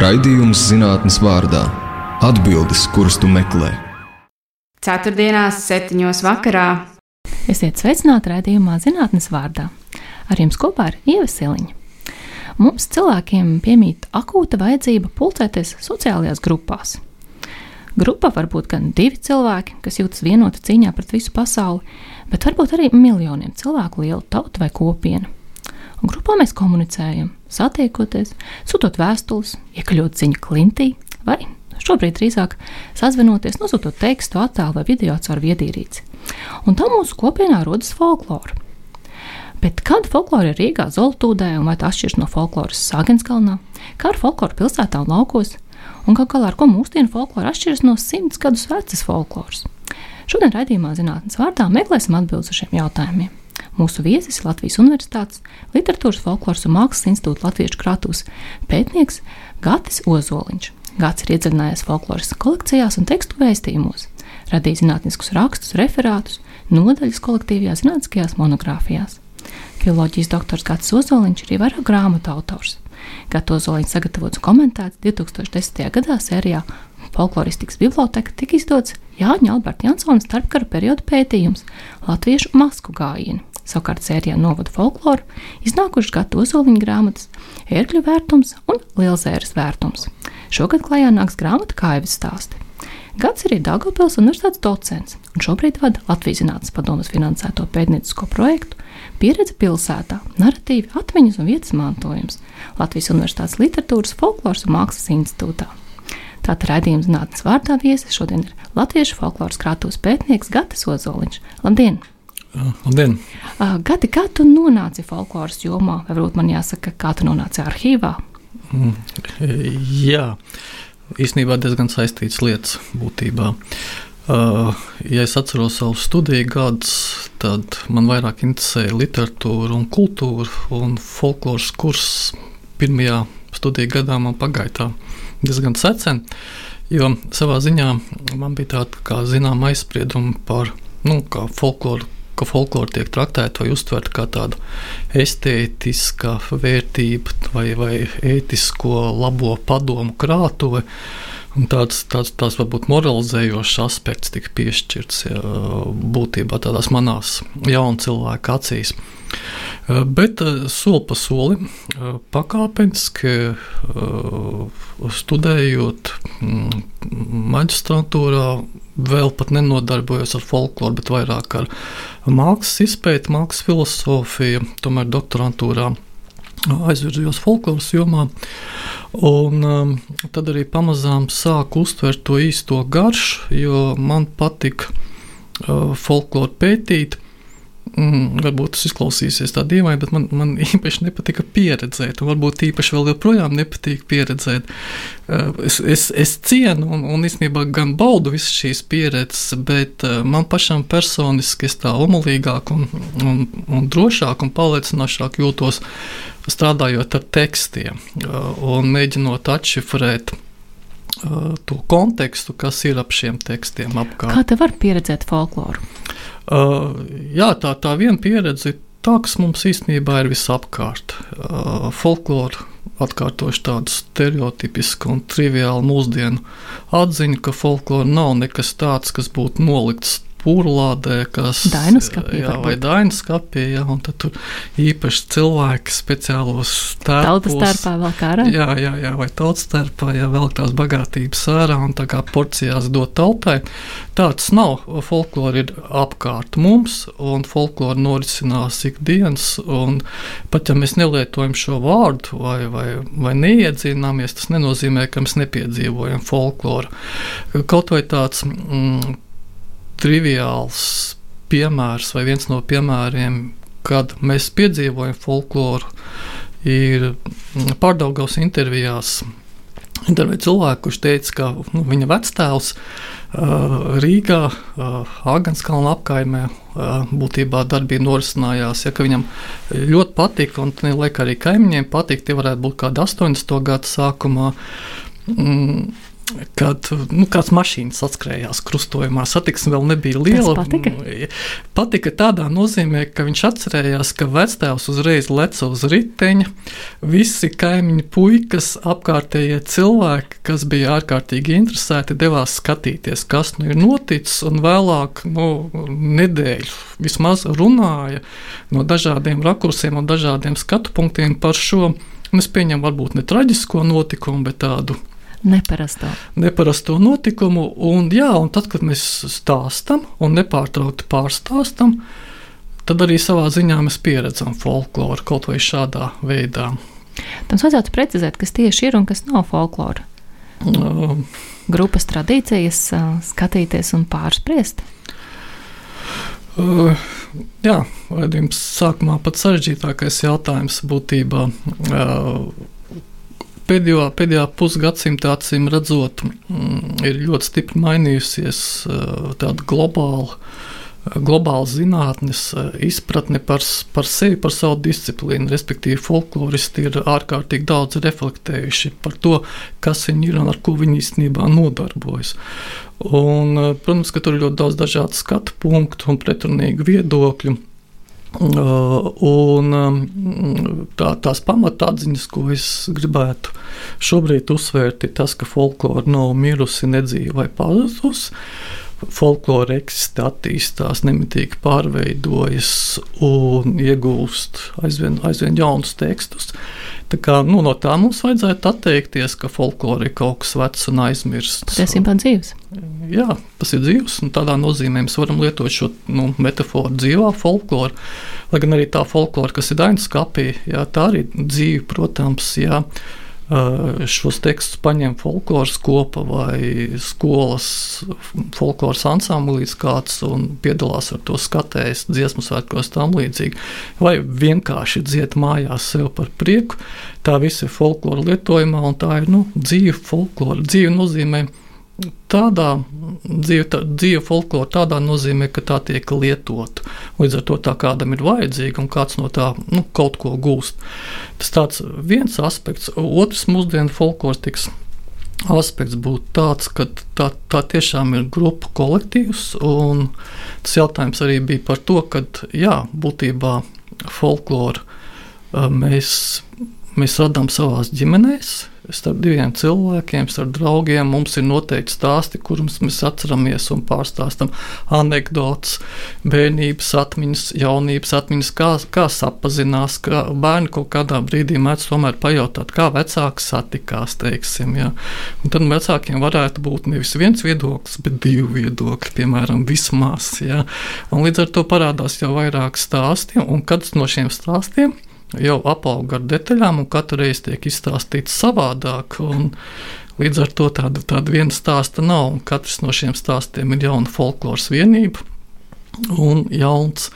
Raidījums zinātnes vārdā - atbildes, kuras tu meklē. Ceturtdienās, septiņos vakarā. Esiet sveicināti raidījumā zinātnes vārdā. Ar jums kopā ir Ieva Siliņa. Mums cilvēkiem piemīt akūta vajadzība pulcēties sociālajās grupās. Grupa var būt gan divi cilvēki, kas jūtas vienoti cīņā pret visu pasauli, bet varbūt arī miljoniem cilvēku liela tauta vai kopiena. Un grupā mēs komunicējam, satiekoties, sūtot vēstules, iekļūt ziņu klintī, vai šobrīd drīzāk sazvanoties, nosūtot tekstu, attēlu vai video caur viedierīci. Un tā mūsu kopienā rodas folklora. Bet kāda folklora ir Rīgā, Zoltūdē, un vai tā atšķiras no folkloras Sāgenskalnā, kā ar folkloru pilsētā un laukos, un kā galā ar ko mūsdienu folklora atšķiras no simts gadus vecas folkloras? Šodien raidījumā zinātnes vārdā meklēsim atbildes uz šiem jautājumiem. Mūsu viesis Latvijas Universitātes Literatūras, Folkloras un Mākslas institūta Latviešu krātuves pētnieks Gatis Ozoliņš. Gats ir iedziļinājies folkloras kolekcijās un tekstu vēstījumos, radījis zinātniskus rakstus, referātus, nodaļas kolektīvajās zinātniskajās monogrāfijās. Filoloģijas doktors Gatis Ozoliņš ir vairāk grāmatu autors. Gata Ozoliņš sagatavots un komentēts 2010. gadā sērijā Folkloristikas biblioteka tika izdots Jāņa Alberta Jansona starpkara perioda pētījums Latviešu masku gājienu. Savukārt sērijā novada folkloru iznākušas gata ozoliņa grāmatas Ērkļu vērtums un Lielzēras vērtums. Šogad klajā nāks grāmata Kaivas stāsti. Gads arī Dāngopils universitātes docents un šobrīd vada Latvijas Zinātnes padomas finansēto pētniecisko projektu Pieredze pilsētā, narratīvi, atmiņas un vietas mantojums Latvijas Universitātes literatūras, folkloras un mākslas institūtā. Tātad raidījuma zinātnes vārdā viesis šodien ir Latviešu folkloras krātuves pētnieks Gatis Ozoliņš. Labdien! Labdien! Uh, Gati, kā tu nonāci folkloras jomā? Vai varbūt man jāsaka, kā tu nonāci arhīvā? Mm, jā, īstenībā diezgan saistīts lietas būtībā. Uh, ja es atceros savus studiju gadus, tad man vairāk interesēja literatūra un kultūra, un folkloras kurs pirmajā studiju gadā man pagāja tā diezgan secen, jo savā ziņā man bija tāda, kā zinām, aizspriedumi par, nu, kā folkloru ka folklora tiek traktēta vai uztverta kā tāda estētiska vērtība vai, vai ētisko labo padomu krātuve. Un tāds, tāds, tāds varbūt moralizējošs aspekts tika piešķirts jā, būtībā tādās manās jaunu cilvēku acīs. Bet soli pa solim, pakāpeniski studējot maģistrātūrā, vēl pat nenodarbojos ar folkloru, bet vairāk ar mākslas izpēti, mākslas filozofiju, tomēr doktorantūrā aizvirzījos folkloras jomā. Un, um, tad arī pamazām sāku uztvert to īsto garšu, jo man patika uh, folkloru pētīt. Mm, varbūt tas izklausīsies tā dīvaini, bet man, man īpaši nepatika pieredzēt, un varbūt īpaši vēl joprojām nepatīk pieredzēt. Es, es, es cienu un, un īstenībā gan baudu visas šīs pieredzes, bet man pašam personiski es tā omulīgāk un, un, un drošāk un pārliecinošāk jūtos strādājot ar tekstiem un mēģinot atšifrēt to kontekstu, kas ir ap šiem tekstiem apkārt. Kā te var pieredzēt folkloru? Jā, tā, tā viena pieredze ir tā, kas mums īstenībā ir visapkārt. Folklora atkārtoši tādu stereotipisku un triviālu mūsdienu atziņu, ka folklora nav nekas tāds, kas būtu nolikts pūlādē, kas Dainu skapī, jā, vai Dainu skapī, jā, un tad tur īpaši cilvēki speciālos tērpos. Tautas tērpā vēl kā ārā? Jā, jā, jā, vai tautas tērpā, jā, vēl tās bagātības ārā un tā kā porcijās dot tautai. Tāds nav. Folklora ir apkārt mums, un folklora norisinās ikdienas, un pat ja mēs nelietojam šo vārdu vai, vai, vai neiedzināmies, tas nenozīmē, ka mēs nepiedzīvojam folkloru. Kaut vai tāds mm, triviāls piemērs vai viens no piemēriem, kad mēs piedzīvojam folkloru, ir pārdaugās intervijās. Intervēja cilvēku, kurš teica, ka nu, viņa vectēvs uh, Rīgā, uh, Agenskalna apkaimē, uh, būtībā darbība norisinājās. Ja, viņam ļoti patika, un liek arī kaimiņiem patika, tie varētu būt kādi 80. gadu sākumā. Mm, kad nu, kāds mašīnas atskrējās krustojumā. Satiksme vēl nebija liela. Tas patika? patika tādā nozīmē, ka viņš atcerējās, ka vectēvs uzreiz leca uz riteņa. Visi kaimiņu puikas, apkārtējie cilvēki, kas bija ārkārtīgi interesēti, devās skatīties, kas nu ir noticis, un vēlāk nu, nedēļu vismaz runāja no dažādiem rakursiem un dažādiem skatu punktiem par šo. Es pieņemu, varbūt ne traģisko notikumu, bet tādu Neparasto. Neparasto notikumu. Un, jā, un tad, kad mēs stāstām un nepārtraukti pārstāstām, tad arī savā ziņā mēs pieredzam folkloru kaut vai šādā veidā. Tam vajadzētu precizēt, kas tieši ir un kas nav folklora. Uh, Grupas tradīcijas, skatīties un pārspriest. Uh, jā, raidījums sākumā pats sarežģītākais jautājums būtībā. Uh, pēdējo, pēdējā pusgadsimta acīm redzot, mm, ir ļoti stipri mainījusies tāda globāla. Globāla zinātnes izpratne par, par sevi, par savu disciplīnu, respektīvi, folkloristi ir ārkārtīgi daudz reflektējuši par to, kas viņi ir un ar ko viņi īstenībā nodarbojas. Un, protams, ka tur ir ļoti daudz dažādu skatu punktu un pretrunīgu viedokļu. Un um, tā, tās pamatādziņas, ko es gribētu šobrīd uzsvērt, ir tas, ka folklore nav mirusi, nedzīva vai pazudusi. Folklore eksistē, attīstās, nemitīgi pārveidojas un iegūst aizvien, aizvien jaunus tekstus. Tā kā, nu, no tā mums vajadzētu atteikties, ka folklore ir kaut kas vecs un aizmirsts. Patiesībā dzīves. Jā, tas ir dzīves, un tādā nozīmē mēs varam lietot šo nu, metaforu dzīvā folklore. Lai gan arī tā folklore, kas ir Dainas kapī, jā, tā arī dzīve, protams, jā. Šos tekstus paņem folkloras kopa vai skolas folkloras ansamblīs kāds un piedalās ar to skatējas dziesmu svētkos tam līdzīgi. Vai vienkārši dzied mājās sev par prieku. Tā viss ir folklora lietojumā un tā ir nu, dzīve folklora. Dzīve nozīmē tādā dzīve, tā, dzīve folklora tādā nozīmē, ka tā tiek lietota. Līdz ar to tā kādam ir vajadzīga un kāds no tā nu, kaut ko gūst. Tas tāds viens aspekts. Otrs mūsdienu folkloristikas aspekts būtu tāds, ka tā, tā tiešām ir grupu kolektīvs. Tas jautājums arī bija par to, ka jā, būtībā folkloru mēs, mēs radām savās ģimenēs starp diviem cilvēkiem, starp draugiem. Mums ir noteikti stāsti, kurus mēs atceramies un pārstāstam. Anekdotes, bērnības atmiņas, jaunības atmiņas, kā, kā sapazinās, kā bērni kaut kādā brīdī mēdz tomēr pajautāt, kā vecāki satikās. Teiksim, ja. Un tad vecākiem varētu būt nevis viens viedoklis, bet divi viedokļi, piemēram, vismaz. Ja. Un līdz ar to parādās jau vairāk stāsti, un kāds no šiem stāstiem jau apauga ar detaļām, un katru reizi tiek izstāstīts savādāk. Līdz ar to tāda, tāda viena stāsta nav, un katrs no šiem stāstiem ir jauna folkloras vienība un jauns,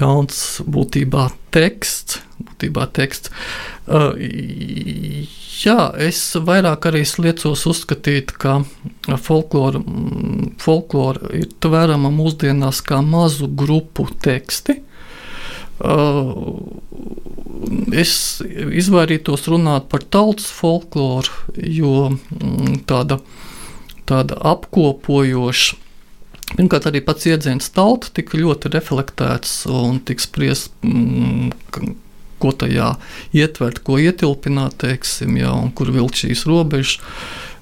jauns būtībā teksts. Būtībā teksts. Uh, jā, es vairāk arī liecos uzskatīt, ka folklora, folklora ir tverama mūsdienās kā mazu grupu teksti. Uh, es izvairītos runāt par tautas folkloru, jo mm, tāda, tāda apkopojoša. Pirmkārt, arī pats jēdziens tauta tika ļoti reflektēts un tika spriests, mm, ko tajā ietvert, ko ietilpināt, teiksim, ja, un kur vilkt šīs robežas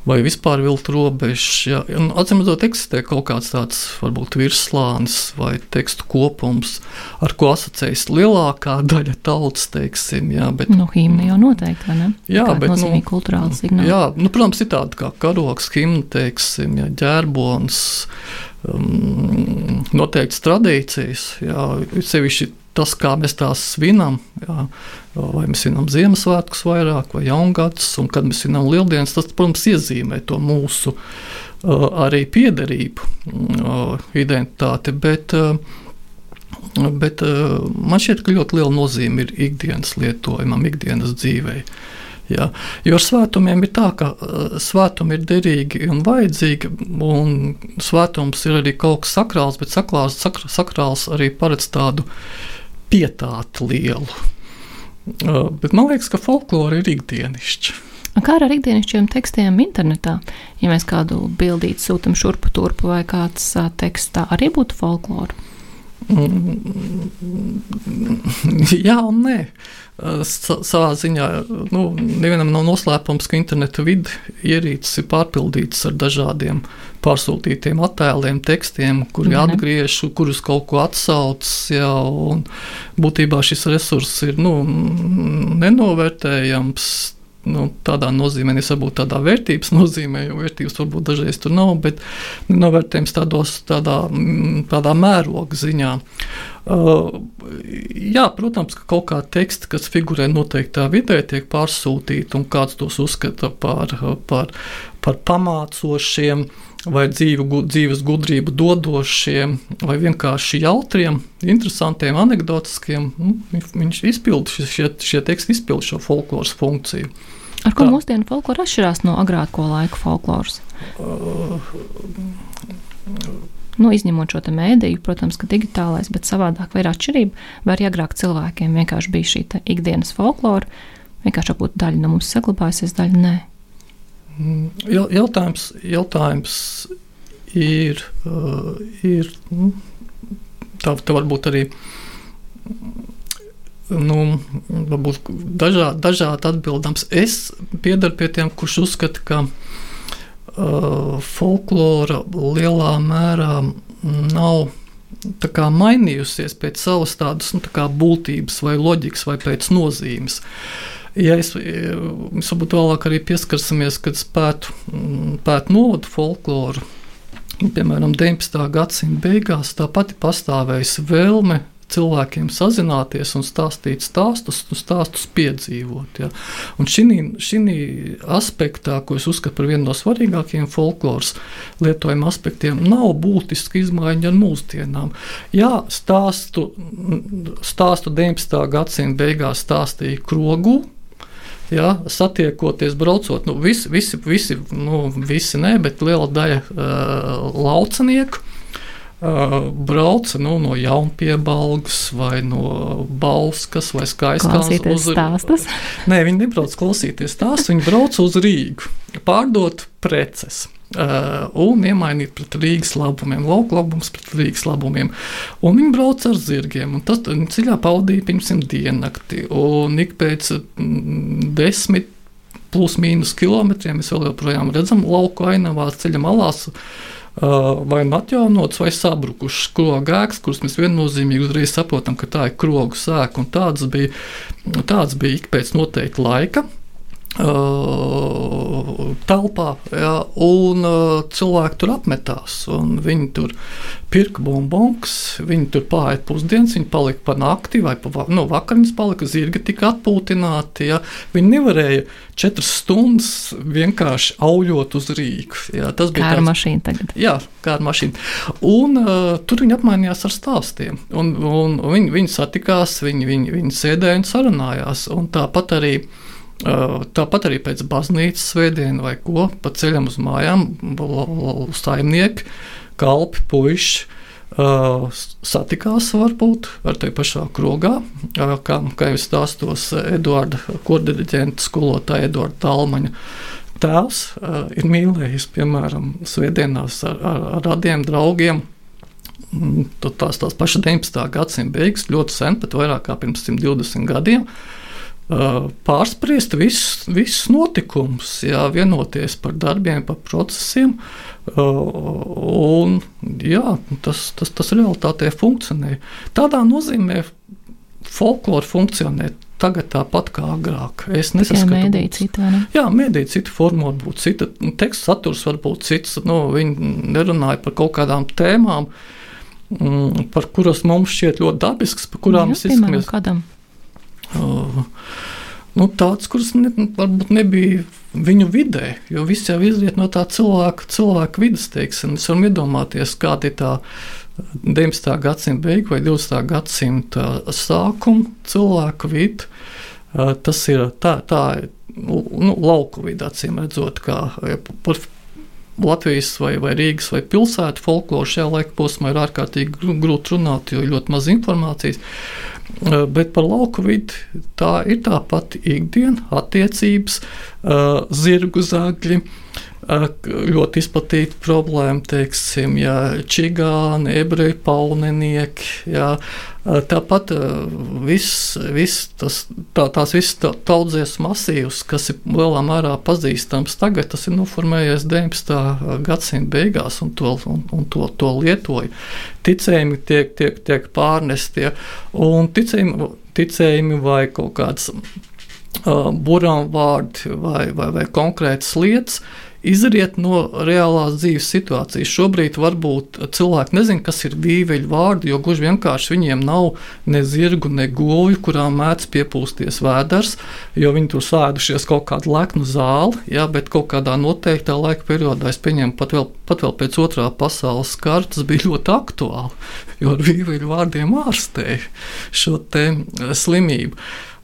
vai vispār vilkt robežas. Ja. Atcīm redzot, eksistē kaut kāds tāds varbūt virslānis vai tekstu kopums, ar ko asociējas lielākā daļa tautas, teiksim. Ja, bet, nu, himna jau noteikti, vai ne? Jā, Kā bet, nu, kulturāli signāli. Jā, nu, protams, ir tāda kā karoks, himna, teiksim, ja, ģērbons, um, noteikts tradīcijas, jā, sevišķi tas, kā mēs tās svinam, jā, vai mēs svinam Ziemassvētkus vairāk vai jaungadus, un kad mēs svinam lieldienas, tas, protams, iezīmē to mūsu uh, arī piederību, uh, identitāti. Bet, uh, bet uh, man šķiet, ka ļoti liela nozīme ir ikdienas lietojumam, ikdienas dzīvei. Jā, jo ar svētumiem ir tā, ka uh, svētumi ir derīgi un vajadzīgi, un svētums ir arī kaut kas sakrāls, bet sakrāls, sakrāls arī paredz tādu uh, pietātu lielu. Uh, bet man liekas, ka folklore ir ikdienišķa. Kā ar ikdienišķiem tekstiem internetā? Ja mēs kādu bildīti sūtam šurpu turpu vai kāds uh, teksts, tā arī būtu folklora. Jā, un nē. Savā ziņā nu, nevienam nav noslēpums, ka interneta vidi ierīces ir pārpildītas ar dažādiem pārsūtītiem attēliem, tekstiem, kuri mm -hmm. atgriež, kurus kaut ko atsaucas. Būtībā šis resurss ir nu, nenovērtējams nu, tādā nozīmē, es varbūt tādā vērtības nozīmē, jo vērtības varbūt dažreiz tur nav, bet novērtējums tādos, tādā, mm, tādā mēroga ziņā. Uh, jā, protams, ka kaut kāda teksta, kas figurē noteiktā vidē, tiek pārsūtīta, un kāds tos uzskata par, par, par pamācošiem vai dzīvu, dzīves gudrību dodošiem, vai vienkārši jautriem, interesantiem, anekdotiskiem. Nu, viņš izpilda šie, šie teksti, izpilda šo folkloras funkciju. Ar ko Tā. mūsdienu folklora atšķirās no agrāko laiku folkloras? Uh, nu, izņemot šo mēdīju, protams, ka digitālais, bet savādāk ir atšķirība. Vai arī agrāk cilvēkiem vienkārši bija šī ikdienas folklora, vienkārši būtu daļa no mums saglabājusies, daļa nē. Mm, jautājums, jautājums ir, uh, ir nu, tā, tā varbūt arī nu, varbūt dažādi, dažādi atbildams. Es piedaru pie tiem, kurš uzskata, ka uh, folklora lielā mērā nav kā, mainījusies pēc savas tādas nu, tā būtības, vai loģikas, vai pēc nozīmes. Ja es, mēs varbūt vēlāk arī pieskarsimies, kad spētu, mm, pētu novadu folkloru. Piemēram, 19. gadsimta beigās tā pati pastāvējusi vēlme cilvēkiem sazināties un stāstīt stāstus, un stāstus piedzīvot. Ja. Šī aspektā, ko es uzskatu par vienu no svarīgākajiem folkloras lietojuma aspektiem, nav būtiska izmaiņa ar mūsdienām. Jā, stāstu, stāstu 19. gadsimta beigās stāstīja krogu ja, satiekoties, braucot, nu, visi, visi, visi, nu, visi ne, bet liela daļa uh, laucinieku. Uh, brauca nu, no Jaunpiebalgas vai no Balskas vai Skaistānas. Klausīties uz... stāstus? Nē, viņi nebrauc klausīties stāstus, viņi brauca uz Rīgu pārdot preces. Uh, un iemainīt pret Rīgas labumiem, lauka labums pret Rīgas labumiem. Un viņi brauca ar zirgiem, un tas ceļā pavadīja pirmsim diennakti. Un ik pēc mm, desmit plus mīnus kilometriem mēs vēl joprojām redzam lauku ainavās ceļa malās. Uh, vai nu atjaunots, vai sabrukušs skroga ēkas, kuras mēs viennozīmīgi uzreiz saprotam, ka tā ir krogu sēka. Tāds bija, tāds bija ik pēc noteikta laika. Telpā, ja, un cilvēki tur apmetās. Viņi tur pirka bombonkus, viņi tur pāri pusdienas, viņi palika pa nakti vai pa nu, vakariņas, palika zirgi, tika atpūtināti. Ja. Viņi nevarēja četras stundas vienkārši auļot uz rīku. Ja. Tas bija kā ar mašīnu tagad. Jā, kā ar mašīnu. Un uh, tur viņi apmainījās ar stāstiem. Un, un viņi, viņi satikās, viņi, viņi, viņi sēdēja un sarunājās. Un tāpat arī Tāpat arī pēc baznīcas svētdienas vai ko pa ceļam uz mājām, saimnieki, kalpi, puiši. Uh, satikās varbūt ar te pašā krogā, uh, kā, kā jau stāstos Eduarda Kordiriģenta skolotāja Eduarda Talmaņa. Tēvs uh, ir mīlējis, piemēram, svētdienās ar, ar, ar radiem draugiem. Mm, tās, tās pašas 19. gadsimta beigas, ļoti sen, pat vairāk kā pirms 120 gadiem. Uh, pārspriest visus, visus notikumus, jā, vienoties par darbiem, par procesiem. Un, jā, tas, tas, tas realitātē funkcionē. Tādā nozīmē folklora funkcionē tagad tāpat kā agrāk. Es nesaskatu, ka mēdīja cita. Ne? Jā, mēdīja cita forma, varbūt cita. Teksta saturs var būt cits. Nu, viņi nerunāja par kaut kādām tēmām, mm, par kuras mums šķiet ļoti dabiskas, par kurām mēs izskatāmies. Uh, nu, tāds, kurš ne, varbūt nebija viņu vidē, jo viss jau izriet no tā cilvēka, cilvēka vidas. Teiksim. Mēs varam iedomāties, kāda ir tā 19. gadsimta beigu vai 20. gadsimta sākuma cilvēka vidi. Uh, tas ir tā, tā nu, lauku vidē, acīm redzot, kā Latvijas vai, vai Rīgas vai pilsētu folkloru šajā laika posmā ir ārkārtīgi grūti runāt, jo ir ļoti maz informācijas. Bet par lauku vidi tā ir tā pati ikdiena, attiecības, zirgu zagļi ļoti izplatīta problēma, teiksim, jā, čigāni, ebreji, paunenieki. Jā. Tāpat viss, viss tas, tā, tās visas tautsdzies masīvs, kas ir lielā mērā pazīstams tagad, tas ir noformējies 19. gadsimta beigās, un to, un, un to, to lietoja. Ticējumi tiek, tiek, tiek pārnestie, un ticējumi, ticējumi vai kaut kāds uh, burām vārdi vai, vai, vai konkrētas lietas izriet no reālās dzīves situācijas. Šobrīd varbūt cilvēki nezina, kas ir vīveļu vārdi, jo gluži vienkārši viņiem nav ne zirgu, ne govju, kurām mēdz piepūsties vēders, jo viņi tur sēdušies kaut kādu leknu zāli, jā, bet kaut kādā noteiktā laika periodā, es pieņemu, pat vēl, pat vēl pēc otrā pasaules kara, tas bija ļoti aktuāli, jo ar vīveļu vārdiem ārstēja šo slimību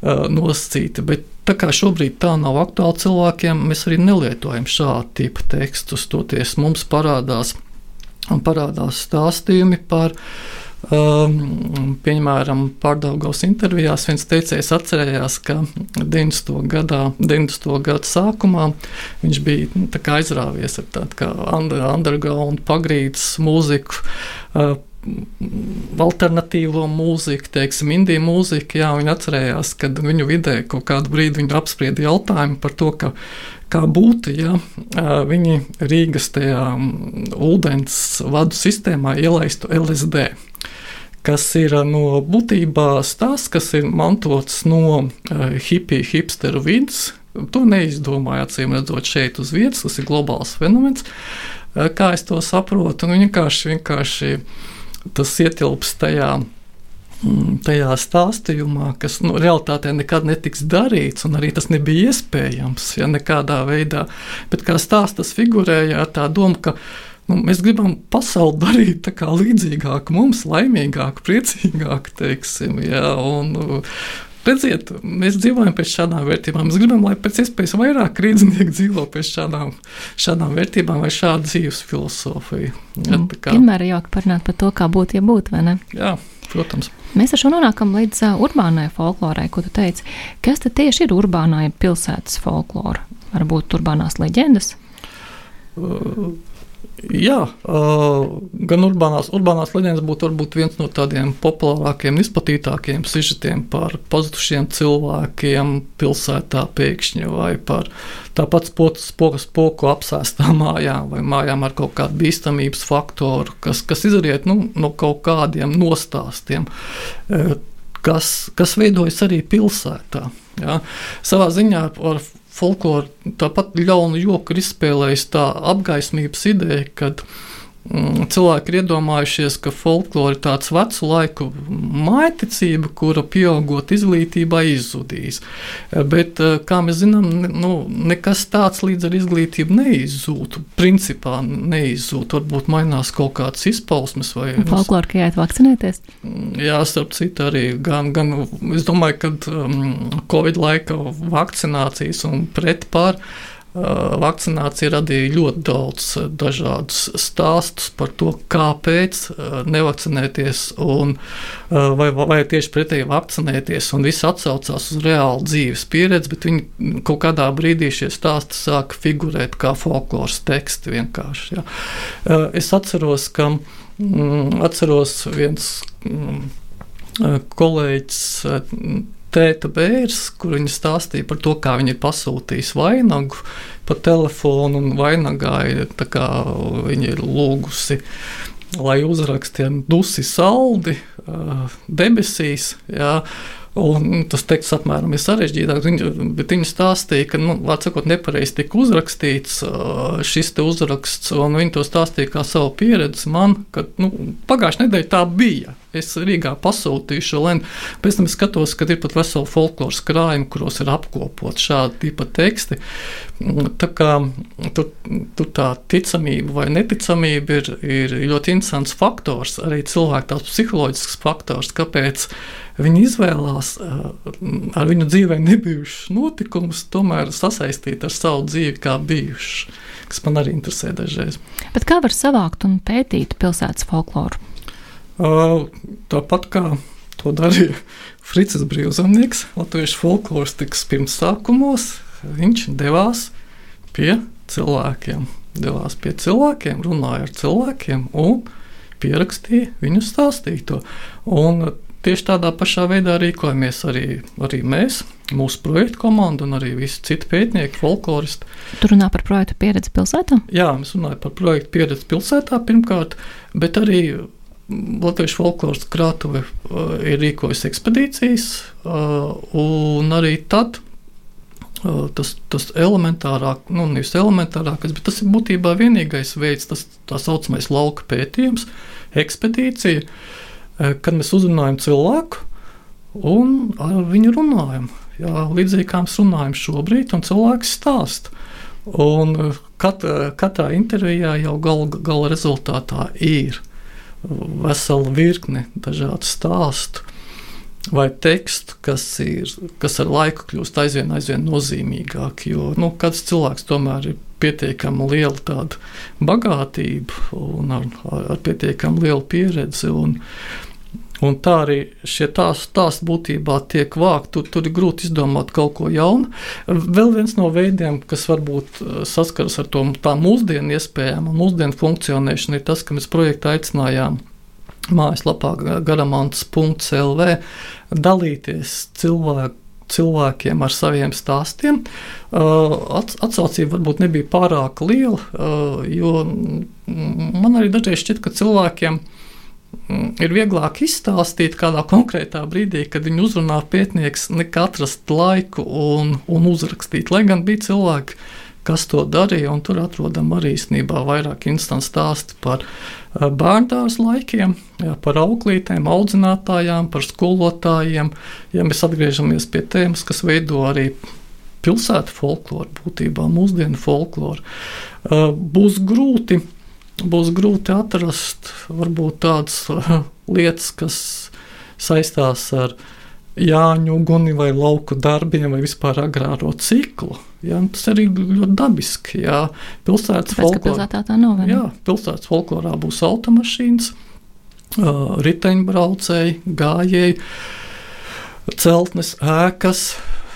nosacīta. Bet Tā kā šobrīd tā nav aktuāla cilvēkiem, mēs arī nelietojam šādu tipu tekstus. Toties mums parādās, parādās stāstījumi par Um, piemēram, pārdaugos intervijās viens teicējs atcerējās, ka 90. gadā, 90. gada sākumā viņš bija nu, aizrāvies ar tādu kā underground pagrīdes mūziku. Uh, alternatīvo mūziku, teiksim, indiju mūziku. Jā, viņi atcerējās, ka viņu vidē kaut kādu brīdi viņi apsprieda jautājumu par to, ka, kā būtu, ja viņi Rīgas tajā ūdens vadu sistēmā ielaistu LSD. Kas ir no būtībā stāsts, kas ir mantots no hipiju, hipsteru vidas. To neizdomāja acīm redzot šeit uz vietas, tas ir globāls fenomens. Kā es to saprotu, nu, vienkārši, vienkārši uh, tas ietilps tajā. Mm, tajā stāstījumā, kas nu, realitātē nekad netiks darīts, un arī tas nebija iespējams, ja nekādā veidā. Bet kā stāstas figurēja ar tā domu, ka nu, mēs gribam pasauli darīt līdzīgāku, mums laimīgāku, priecīgāku, teiksim, ja, un Redziet, mēs dzīvojam pēc šādām vērtībām. Mēs gribam, lai pēc iespējas vairāk rīznieki dzīvo pēc šādām, šādām vērtībām vai šādu dzīves filozofiju. Mm. kā... Vienmēr ir jauki parunāt par to, kā būtu, ja būtu, vai ne? Jā, protams. Mēs ar šo nonākam līdz uh, urbānai folklorai, ko tu teici. Kas tad tieši ir urbānā pilsētas folklora? Varbūt urbānās leģendas? Uh, Jā, gan urbānās, urbānās leģendas būtu varbūt viens no tādiem populārākiem, izplatītākiem sižetiem par pazudušiem cilvēkiem pilsētā pēkšņi vai par tāpat spoku, spoku apsēstām mājām vai mājām ar kaut kādu bīstamības faktoru, kas, kas izriet nu, no kaut kādiem nostāstiem, kas, kas veidojas arī pilsētā. Ja? Savā ziņā ar folkloru tāpat ļaunu joku ir izspēlējis tā apgaismības ideja, kad Mm, cilvēki ir iedomājušies, ka folklore ir tāds vecu laiku maiticība, kura pieaugot izglītībā izzudīs. Bet, eh, kā mēs zinām, nu, nekas tāds līdz ar izglītību neizzūd. Principā neizzūd. Varbūt mainās kaut kādas izpausmes. Vai, folklore, ka jāiet vakcinēties? Mm, jā, starp citu arī. Gan, gan, es domāju, ka um, Covid laika vakcinācijas un pretpār vakcinācija radīja ļoti daudz dažādus stāstus par to, kāpēc nevakcinēties, un, vai, vai tieši pretēji vakcinēties. Visi atsaucās uz reālu dzīves pieredzi, bet viņi kaut kādā brīdī šie stāsti sāka figurēt kā folkloras teksti vienkārši. Ja. Es atceros, ka mm, atceros viens mm, kolēģis tēta bērns, kur viņa stāstīja par to, kā viņa ir pasūtījusi vainagu pa telefonu, un vainagā ir, viņa ir lūgusi. Lai uzrakstiem dusi saldi, debesīs, jā, Un tas teksts apmēram ir sarežģītāks, viņa, viņa stāstīja, ka, nu, sakot, nepareizi tika uzrakstīts šis uzraksts, un viņa to stāstīja kā savu pieredzi man, ka nu, pagājušajā nedēļā tā bija. Es Rīgā pasūtīju šo lēnu, pēc tam skatos, ka ir pat vesela folkloras krājuma, kuros ir apkopot šādi tipa teksti. Tā kā tur, tur tā ticamība vai neticamība ir, ir ļoti interesants faktors, arī cilvēka tāds psiholoģisks faktors, kāpēc viņi izvēlās ar viņu dzīvē nebijušus notikumus, tomēr sasaistīt ar savu dzīvi kā bijušus, kas man arī interesē dažreiz. Bet kā var savākt un pētīt pilsētas folkloru? Tāpat kā To darīja Fricis Brīvzemnieks, Latvijas folkloristikas pirmsākumos. Viņš devās pie cilvēkiem, devās pie cilvēkiem, runāja ar cilvēkiem un pierakstīja viņu stāstīto. Un tieši tādā pašā veidā rīkojamies arī, arī mēs, mūsu projekta komanda un arī visi citi pētnieki, folkloristi. Tur runā par projektu pieredzi pilsētā? Jā, mēs runājam par projektu pieredzi pilsētā pirmkārt, bet arī Latvijas folkloras krātuve uh, ir rīkojusi ekspedīcijas, uh, un arī tad uh, tas, tas elementārāk, nu, nevis elementārākais, bet tas ir būtībā vienīgais veids, tas tā saucamais lauka pētījums, ekspedīcija, kad mēs uzrunājam cilvēku un ar viņu runājam. Jā, līdzīgi kā mēs runājam šobrīd, un cilvēks stāsta. Un kat, katrā intervijā jau gala, gala rezultātā ir vesela virkne dažādu stāstu vai tekstu, kas, ir, kas ar laiku kļūst aizvien, aizvien nozīmīgāki. Jo nu, katrs cilvēks tomēr ir pietiekami liela tāda bagātība un ar, ar pietiekami lielu pieredzi. Un, Un tā arī šie stāsti būtībā tiek vākti. Tur, tur ir grūti izdomāt kaut ko jaunu. Vēl viens no veidiem, kas varbūt uh, saskaras ar to mūsdienu iespējām un mūsdienu funkcionēšanu, ir tas, ka mēs projektā aicinājām mājaslapā garamants.lv dalīties cilvēku cilvēkiem ar saviem stāstiem. Uh, atsaucība varbūt nebija pārāk liela, uh, jo man arī dažreiz šķiet, ka cilvēkiem Mm, ir vieglāk izstāstīt kādā konkrētā brīdī, kad viņu uzrunā pētnieks, nekā atrast laiku un, un uzrakstīt. Lai gan bija cilvēki, kas to darīja, un tur atrodam arī īstenībā vairāk instantu stāstu par eh, bērndārs laikiem, jā, par auklītēm, audzinātājām, par skolotājiem. Ja mēs atgriežamies pie tēmas, kas veido arī pilsētu folkloru, būtībā mūsdienu folkloru, eh, būs grūti būs grūti atrast varbūt tādas lietas, kas saistās ar Jāņu uguni vai lauku darbiem vai vispār agrāro ciklu. Jā, tas arī ļoti dabiski. Jā, pilsētas folklorā tā nav. Jā, pilsētas folklorā būs automašīnas, riteņbraucēji, gājēji, celtnes, ēkas,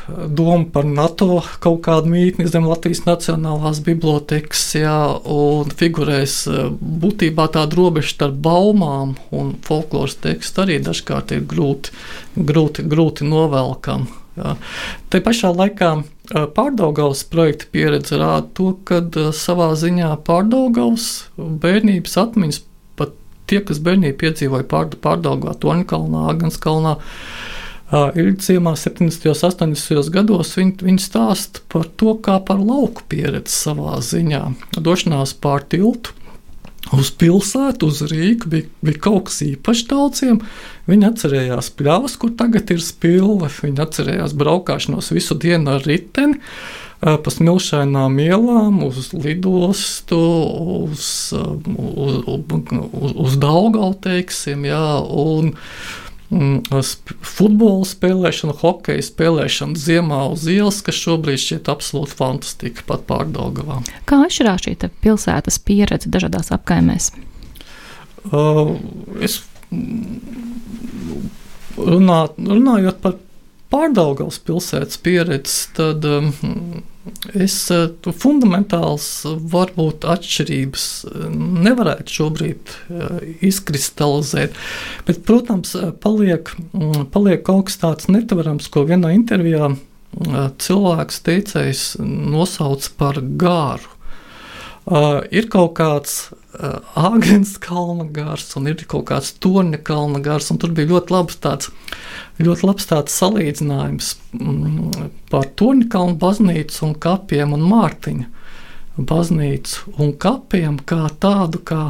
doma par NATO kaut kādu mītni zem Latvijas Nacionālās bibliotekas, jā, un figurēs e, būtībā tāda robeža starp baumām un folkloras tekstu arī dažkārt ir grūti, grūti, grūti novelkam. Jā. Te pašā laikā e, pārdaugaus projekta pieredze rāda to, ka e, savā ziņā pārdaugaus bērnības atmiņas, pat tie, kas bērnību piedzīvoja pārdaugā, Toņkalnā, Aganskalnā, Ilgciemā 70. un 80. gados viņi, viņi stāsta par to, kā par lauku pieredzi savā ziņā. Došanās pār tiltu uz pilsētu, uz Rīgas bija, bija kaut kas īpašs daudziem. Viņi atcerējās pļavas, kur tagad ir spilve. Viņi atcerējās braukšanos visu dienu ar riteni. Pa smilšainām ielām, uz lidostu, uz, uz, uz, uz Daugau, teiksim, jā, un, Mm, futbola spēlēšana, hokeja spēlēšana ziemā uz ielas, kas šobrīd šķiet absolūti fantastiska pat pārdaugavā. Kā atšķirās šī pilsētas pieredze dažādās apkaimēs? Uh, es runā, runājot par pārdaugavas pilsētas pieredzi, tad um, Es eh, fundamentāls, varbūt atšķirības eh, nevarētu šobrīd eh, izkristalizēt, bet, protams, paliek, mm, paliek kaut kas tāds netverams, ko vienā intervijā cilvēks teicējs nosauc par gāru. Ir kaut kāds Āgens kalna gars un ir kaut kāds Torņa kalna gars, tur bija ļoti labs tāds, ļoti labs tāds salīdzinājums mm, par Torņa kalnu baznīcu un kapiem un Mārtiņa baznīcu un kapiem kā tādu, kā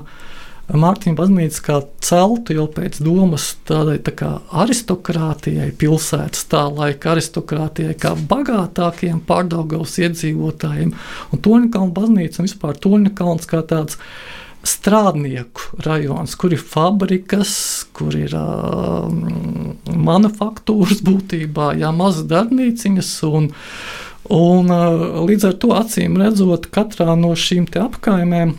Mārtiņa baznīca kā celtu jau pēc domas tādai tā kā aristokrātijai, pilsētas tā laika aristokrātijai, kā bagātākiem pārdaugavas iedzīvotājiem, un Torņa baznīca un vispār Torņa kalns kā tāds strādnieku rajons, kur ir fabrikas, kur ir uh, manufaktūras būtībā, jā, mazas darbnīciņas. Un, un, uh, līdz ar to acīm redzot, katrā no šīm apkaimēm,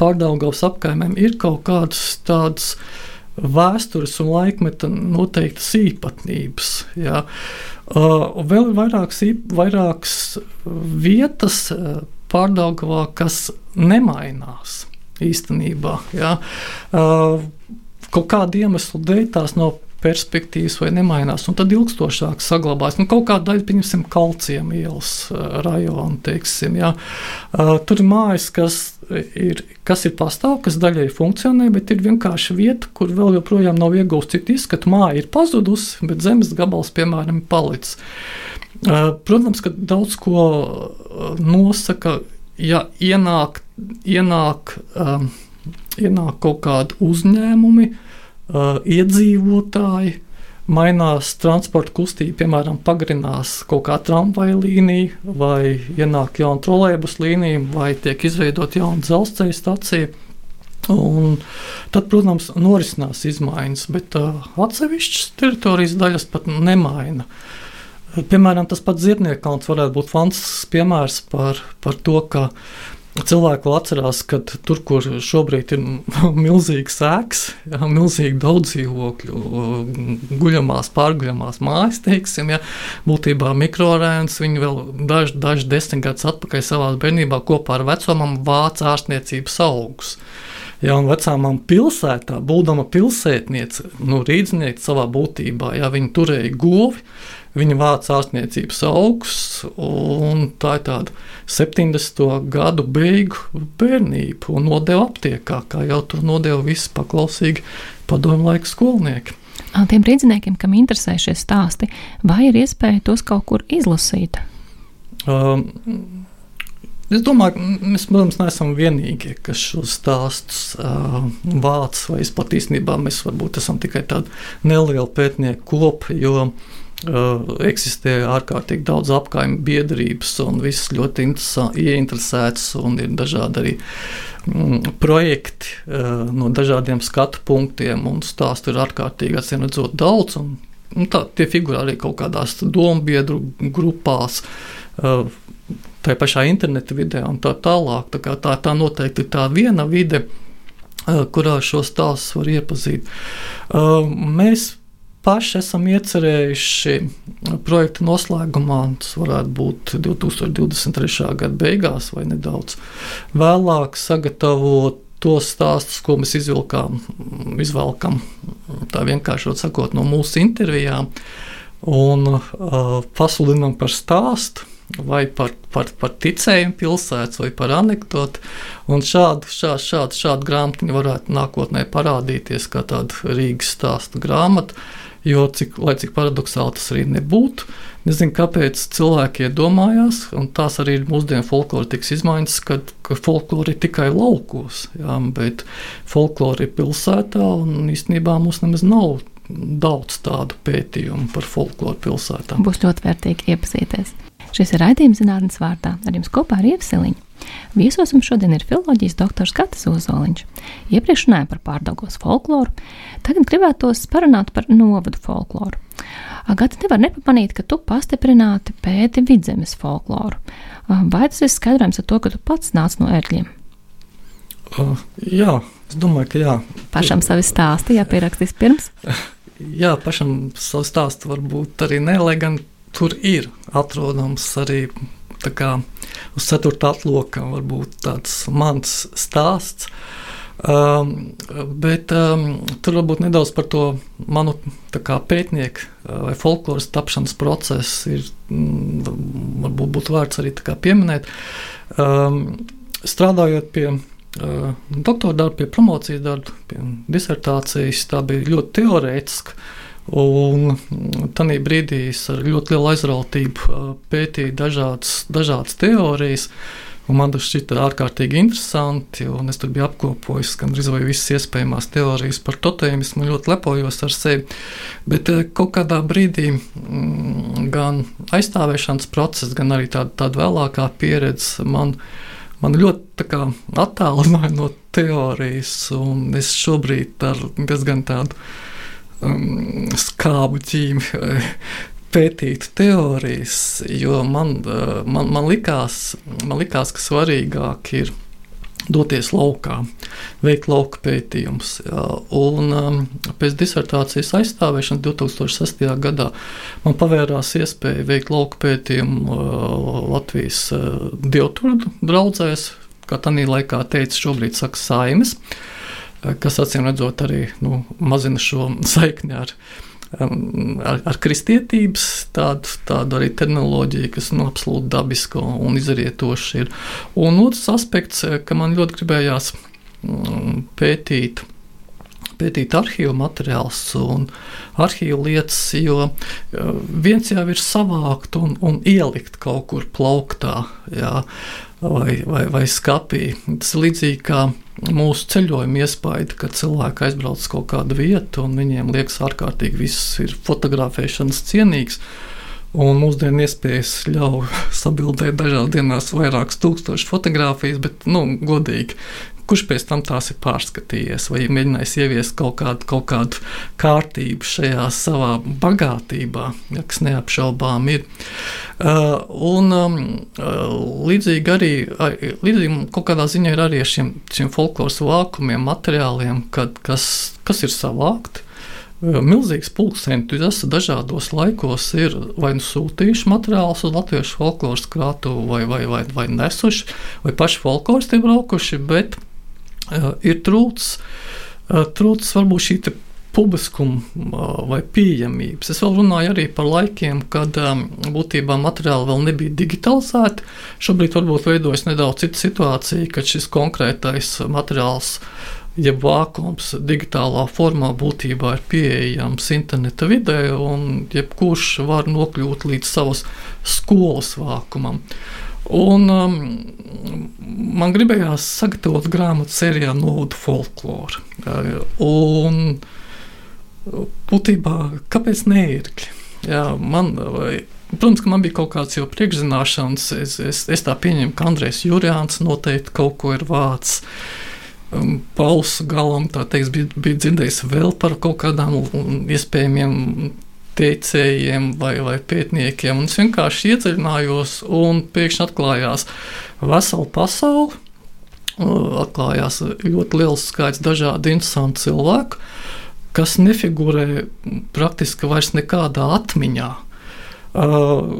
pārdaugavas apkaimēm, ir kaut kādas tādas vēstures un laikmeta noteiktas īpatnības. Jā. Uh, vēl ir vairākas, vairākas vietas uh, pārdaugavā, kas nemainās īstenībā. Jā. Uh, kaut kādu iemeslu dēļ tās nav perspektīvas vai nemainās, un tad ilgstošāk saglabājas. Nu, kaut kāda daļa, pieņemsim, kalcijam ielas rajonu, teiksim, jā. Tur ir mājas, kas ir, kas ir pastāv, kas daļai funkcionē, bet ir vienkārši vieta, kur vēl joprojām nav iegūst citu izskatu. Māja ir pazudusi, bet zemes gabals, piemēram, palicis. Protams, ka daudz ko nosaka, ja ienāk, ienāk, um, ienāk kaut kādi uzņēmumi, uh, uh, iedzīvotāji, mainās transporta kustība, piemēram, pagarinās kaut kā tramvaja līnija, vai ienāk jauna trolēļus līnija, vai tiek izveidota jauna dzelzceļa stacija. Un tad, protams, norisinās izmaiņas, bet uh, atsevišķas teritorijas daļas pat nemaina. Piemēram, tas pats Ziednieku kalns varētu būt fantastisks piemērs par, par to, ka Cilvēki vēl atcerās, ka tur, kur šobrīd ir milzīgs sēks, jā, milzīgi daudz dzīvokļu, guļamās, pārguļamās mājas, teiksim, jā, būtībā mikrorēns, viņi vēl daži daž desmit gadus atpakaļ savā bērnībā kopā ar vecumam vāca ārstniecības augus. Ja, un vecāmām pilsētā, būdama pilsētniece, nu, rīzniece savā būtībā, ja viņi turēja govi, Viņa vāca ārstniecības augsts, un tā ir tāda 70. gadu beigu bērnība, un nodeva aptiekā, kā jau tur nodeva visi paklausīgi padomu laiku skolnieki. Tiem rīzniekiem, kam interesē šie stāsti, vai ir iespēja tos kaut kur izlasīt? Um, Es domāju, ka mēs, protams, neesam vienīgie, kas šos stāstus uh, vāc, vai es pat īstenībā mēs varbūt esam tikai tāda neliela pētnieku kopa, jo uh, eksistē ārkārtīgi daudz apgājumu biedrības, un viss ļoti ieinteresēts, un ir dažādi arī mm, projekti uh, no dažādiem skatu punktiem, un stāstu ir ārkārtīgi atsimredzot daudz. Un, un tā, tie figurē arī kaut kādās domu biedru grupās. Uh, Tā pašā interneta vidē, un tā tālāk. Tā, tā, tā noteikti ir tā viena vide, kurā šo stāstu var iepazīt. Mēs paši esam iecerējuši projekta noslēgumā, tas varētu būt 2023. gada beigās vai nedaudz vēlāk, sagatavot tos stāstus, ko mēs izvilkām, izvelkam tā vienkārši sakot, no mūsu intervijām un uh, pasludinām par stāstu. Vai par, par, par ticējumu pilsētas, vai par anekdoti. Un šādu, šādu, šādu, šādu grāmatu varētu nākotnē parādīties kā tāda Rīgas stāstu grāmata. Jo, cik, lai cik paradoxāli tas arī nebūtu, nezinu, kāpēc cilvēki iedomājās, un tās arī ir mūsdienu folklora tiks izmaiņas, kad, ka folklora ir tikai laukos, jā, bet folklora ir pilsētā, un īstenībā mums nemaz nav daudz tādu pētījumu par folkloru pilsētā. Būs ļoti vērtīgi iepazīties. Šis ir raidījums zinātnes vārdā. Ar jums kopā ir Ievseliņa. Viesos mums šodien ir filozofijas doktors Gatis Ozoliņš. Iepriekš runājām par pārdaugos folkloru, tagad gribētos parunāt par novadu folkloru. Agata nevar nepamanīt, ka tu pastiprināti pēti vidzemes folkloru. Vai tas ir skaidrojums ar to, ka tu pats nāc no ērgļiem? Uh, jā, es domāju, ka jā. Pašam savi stāsti jāpierakstīs pirms? Jā, pašam savu stāstu varbūt arī ne, lai gan tur ir atrodams arī kā, uz 4. atloka varbūt tāds mans stāsts. Um, bet um, tur varbūt nedaudz par to manu kā, pētnieku uh, vai folkloras tapšanas procesu ir mm, varbūt būtu vērts arī pieminēt. Um, strādājot pie uh, doktora darba, pie promocijas darba, pie disertācijas, tā bija ļoti teorētiska. Un tajā brīdī es ar ļoti lielu aizrautību pētīju dažādas, dažādas teorijas. Man tas šķita ārkārtīgi interesanti, un es tur biju apkopojis gandrīz visas iespējamās teorijas par totēmismu. Ļoti lepojos ar sevi. Bet kaut kādā brīdī gan aizstāvēšanas process, gan arī tāda, tāda vēlākā pieredze man, man ļoti attālināja no teorijas. Es šobrīd ar diezgan tādu um, skābu ķīmi pētīt teorijas, jo man, uh, man, man, likās, man likās, ka svarīgāk ir doties laukā, veikt lauka pētījumus. Un um, pēc disertācijas aizstāvēšanas 2006. gadā man pavērās iespēja veikt lauka pētījumu uh, Latvijas uh, dievturdu draudzēs, kā tādā laikā teica, šobrīd saka saimes, uh, kas acīm redzot arī nu, mazina šo saikni ar um, ar, ar kristietības tādu, tādu arī terminoloģiju, kas nu, absolūti dabiska un izrietoša ir. Un otrs aspekts, ka man ļoti gribējās um, pētīt. Pētīt arhīvu materiālus un arhīvu lietas, jo uh, viens jau ir savākt un, un ielikt kaut kur plauktā, jā, vai, vai, vai skapī. Tas ir līdzīgi kā mūsu ceļojuma iespēja, kad cilvēki aizbrauc uz kaut kādu vietu un viņiem liekas ārkārtīgi viss ir fotografēšanas cienīgs. Un mūsdienu iespējas ļauj sabildēt dažās dienās vairākas tūkstošas fotogrāfijas, bet, nu, godīgi, kurš pēc tam tās ir pārskatījies, vai mēģinājis ieviest kaut kādu, kaut kādu kārtību šajā savā bagātībā, ja, kas neapšaubām ir. Uh, un um, uh, līdzīgi arī līdzīgi kaut kādā ziņā ir arī ar šiem, šiem folkloras vākumiem, materiāliem, kad, kas, kas ir savākti. Uh, milzīgs pulks entuziastu dažādos laikos ir vai nu sūtījuši materiālus uz latviešu folkloras krātuvi, vai, vai, vai, vai nesuši, vai paši folkloristi braukuši, bet ir trūcis, trūcis varbūt šī publiskuma vai pieejamības. Es vēl runāju arī par laikiem, kad būtībā materiāli vēl nebija digitalizēti. Šobrīd varbūt veidojas nedaudz cita situācija, kad šis konkrētais materiāls. Ja vākums digitālā formā būtībā ir pieejams interneta vidē, un jebkurš var nokļūt līdz savas skolas vākumam. Uh, Un, um, man gribējās sagatavot grāmatu sērijā Nodu folkloru. Un, būtībā, kāpēc neērkļi? Jā, man, protams, ka man bija kaut kāds jau priekšzināšanas. Es, es, es tā pieņemu, ka Andrēs Jurjāns noteikti kaut ko ir vācis. Um, Pauls galam teiks, bija, bija dzirdējis vēl par kaut kādām iespējamiem teicējiem vai, vai pētniekiem. Un es vienkārši iedziļinājos, un pēkšņi atklājās vesela pasaule. Atklājās ļoti liels skaits dažādu interesantu cilvēku, kas nefigurē praktiski vairs nekādā atmiņā. Uh,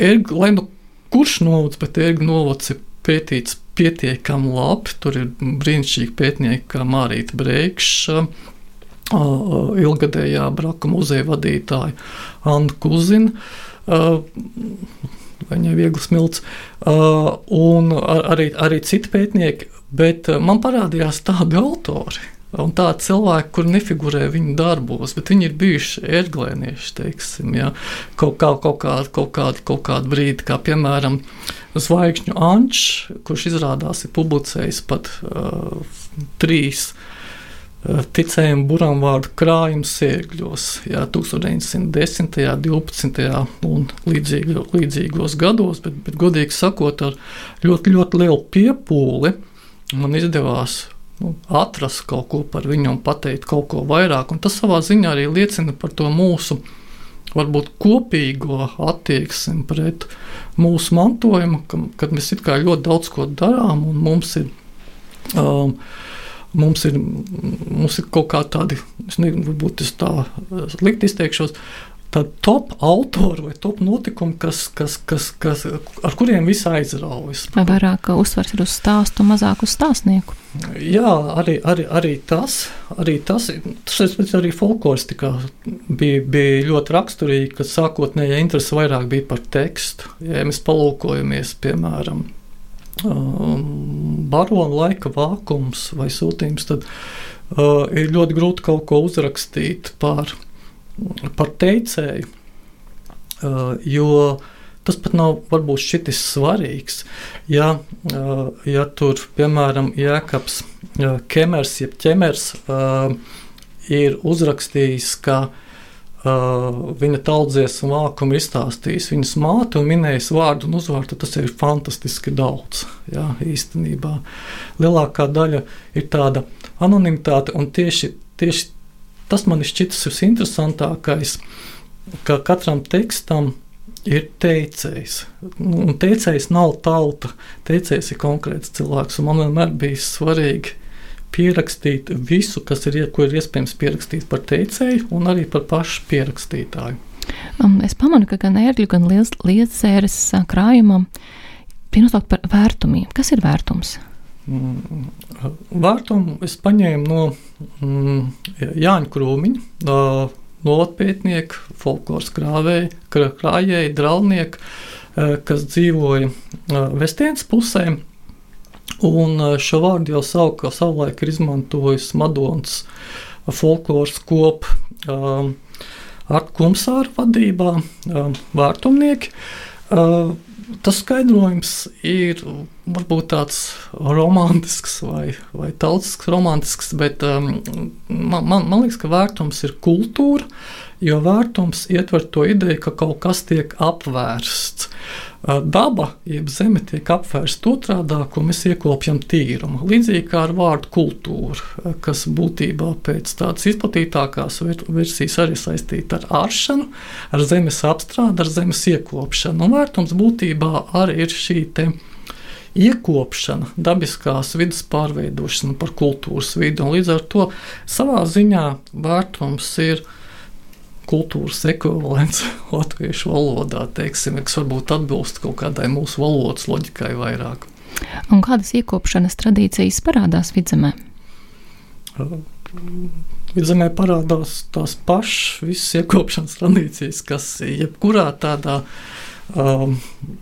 erg, lai nu kurš novads, bet erga novads ir pētīts pietiekami labi. Tur ir brīnišķīgi pētnieki kā Mārīta Breikša, ilgadējā braka muzeja vadītāja Anna Kuzina. Viņai ir viegli smilts, un arī, arī citi pētnieki, bet man parādījās tādi autori. Un tādi cilvēki, kur nefigurē viņu darbos, bet viņi ir bijuši ērglēnieši, teiksim, ja? kaut, kā, kaut, kādu, kaut, kādu, kaut kādu brīdi, kā piemēram Zvaigžņu Ančs, kurš izrādās ir publicējis pat uh, trīs uh, ticējumu buram vārdu krājums sēkļos, jā, 1910., 12. un līdzīgo, līdzīgos gados, bet, bet godīgi sakot, ar ļoti, ļoti lielu piepūli man izdevās nu, atrast kaut ko par viņu un pateikt kaut ko vairāk, un tas savā ziņā arī liecina par to mūsu varbūt kopīgo attieksmi pret mūsu mantojumu, ka, kad mēs it kā ļoti daudz ko darām un mums ir um, mums ir, mums ir kaut kā tādi, es nezinu, varbūt es tā slikti izteikšos, tādi top autori vai top notikumi, kas, kas, kas, kas, ar kuriem viss aizraujas. Vai vairāk uzsvars ir uz stāstu, mazāk uz stāstnieku? Jā, arī, arī, arī tas, arī tas, tas arī folkloristikā bija, bija ļoti raksturīgi, ka sākotnējā interese vairāk bija par tekstu. Ja mēs palūkojamies, piemēram, barona laika vākums vai sūtījums, tad uh, ir ļoti grūti kaut ko uzrakstīt par, par teicēju, uh, jo tas pat nav varbūt šitis svarīgs. Ja, uh, ja tur, piemēram, Jēkabs uh, Kemers, jeb ķemers, uh, ir uzrakstījis, ka viņa tautsdzies un vākumu izstāstījis viņas māte un minējis vārdu un uzvārdu, tas ir fantastiski daudz. Jā, īstenībā lielākā daļa ir tāda anonimitāte, un tieši, tieši tas man šķitis visinteresantākais, ka katram tekstam ir teicējs. Nu, un teicējs nav tauta, teicējs ir konkrēts cilvēks. Man vienmēr bija svarīgi pierakstīt visu, kas ir, ko ir iespējams pierakstīt par teicēju, un arī par pašu pierakstītāju. Um, es pamanu, ka gan ērgļu, gan lietsēras krājumam ir nosaukt par vērtumiem. Kas ir vērtums? Mm, vērtumu es paņēmu no mm, Jāņa Krūmiņa novatpētnieki, folkloras krāvēji, krājēji, draudnieki, eh, kas dzīvoja Vestienas pusē. Un eh, šo vārdu jau savu, savulaik ir izmantojis Madonas folkloras kopu ar kumsāru vadībā, vārtumnieki tas skaidrojums ir varbūt tāds romantisks vai, vai tautisks, romantisks, bet um, man, man, man liekas, ka vērtums ir kultūra, jo vērtums ietver to ideju, ka kaut kas tiek apvērsts. Daba, jeb zeme, tiek apvērsta otrādi, ko mēs iekopjam tīrumu. Līdzīgi kā ar vārdu kultūra, kas būtībā pēc tādas izplatītākās versijas arī saistīta ar āršanu, ar zemes apstrādi, ar zemes iekopšanu. Un vērtums būtībā arī ir šī iekopšana, dabiskās vidas pārveidošana par kultūras vidi. Līdz ar to savā ziņā vērtums ir kultūras ekvivalents latviešu valodā, teiksim, kas varbūt atbilst kaut kādai mūsu valodas loģikai vairāk. Un kādas iekopšanas tradīcijas parādās vidzemē? Vidzemē parādās tās pašas visas iekopšanas tradīcijas, kas jebkurā tādā um,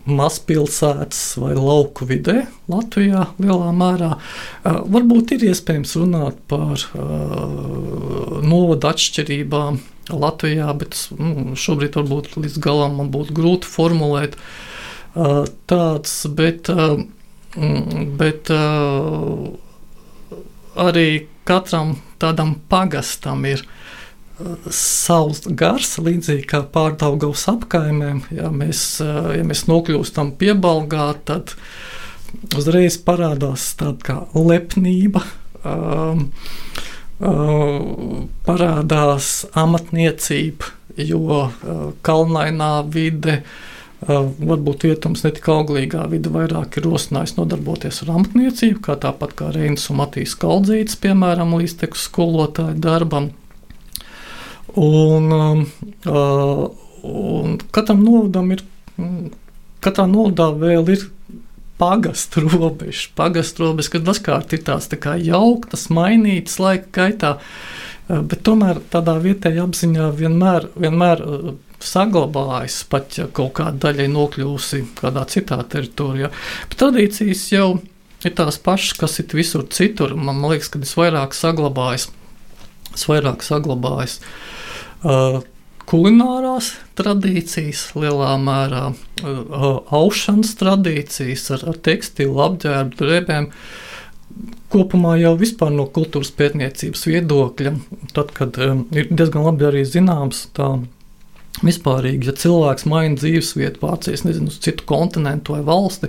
mazpilsētas vai lauku vidē Latvijā lielā mērā. Uh, varbūt ir iespējams runāt par uh, novadu atšķirībām Latvijā, bet nu, šobrīd varbūt līdz galam man būtu grūti formulēt uh, tāds, bet, uh, bet uh, arī katram tādam pagastam ir uh, savs gars, līdzīgi kā pārdaugavas apkaimēm. Ja mēs, uh, ja mēs nokļūstam piebalgā, tad uzreiz parādās tāda kā lepnība. Um, parādās amatniecība, jo kalnainā vide. Varbūt vietums ne tik auglīgā vidē, vairāk ir rosinājis nodarboties ar amatniecību, kā tāpat kā Reinas un Matīs Kaldzītis, piemēram, līdztekus skolotāju darbam. Un, un katram novadam ir, katrā novadā vēl ir pagastu robežas, pagastu robežas, kad dažkārt ir tās tā kā jauktas, mainītas laika gaitā, eh, bet tomēr tādā vietējā apziņā vienmēr, vienmēr eh, saglabājas, pat ja kaut kāda daļa ir nokļuvusi kādā citā teritorijā. Bet tradīcijas jau ir tās pašas, kas ir visur citur. Man, liekas, ka tas vairāk saglabājas. Tas vairāk saglabājas. Uh, kulinārās tradīcijas, lielā mērā uh, aušanas tradīcijas ar, ar tekstilu, apģērbu, drēbēm. Kopumā jau no kultūras pētniecības viedokļa, tad, kad um, ir diezgan labi arī zināms tā Vispārīgi, ja cilvēks maina dzīvesvietu, pārcēlās nezinu, uz citu kontinentu vai valsti,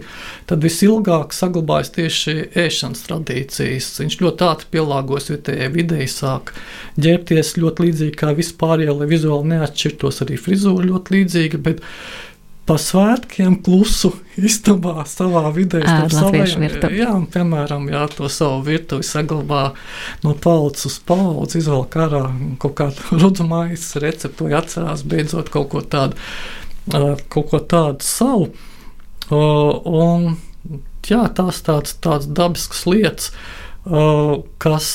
tad visilgāk saglabājas tieši ēšanas tradīcijas. Viņš ļoti ātri pielāgojas vietējai videi, sāk ģērbties ļoti līdzīgi kā vispārējie, lai vizuāli neatšķirtos arī frizūra ļoti līdzīga. Bet pa svētkiem klusu istabā savā vidē. Jā, un, piemēram, jā, to savu virtuvi saglabā no paudzes uz paudzi, izvēl karā kaut kādu rudzumais receptu vai atcerās beidzot kaut ko tādu, kaut ko tādu savu. Un, jā, tās tādas, tādas dabiskas lietas, kas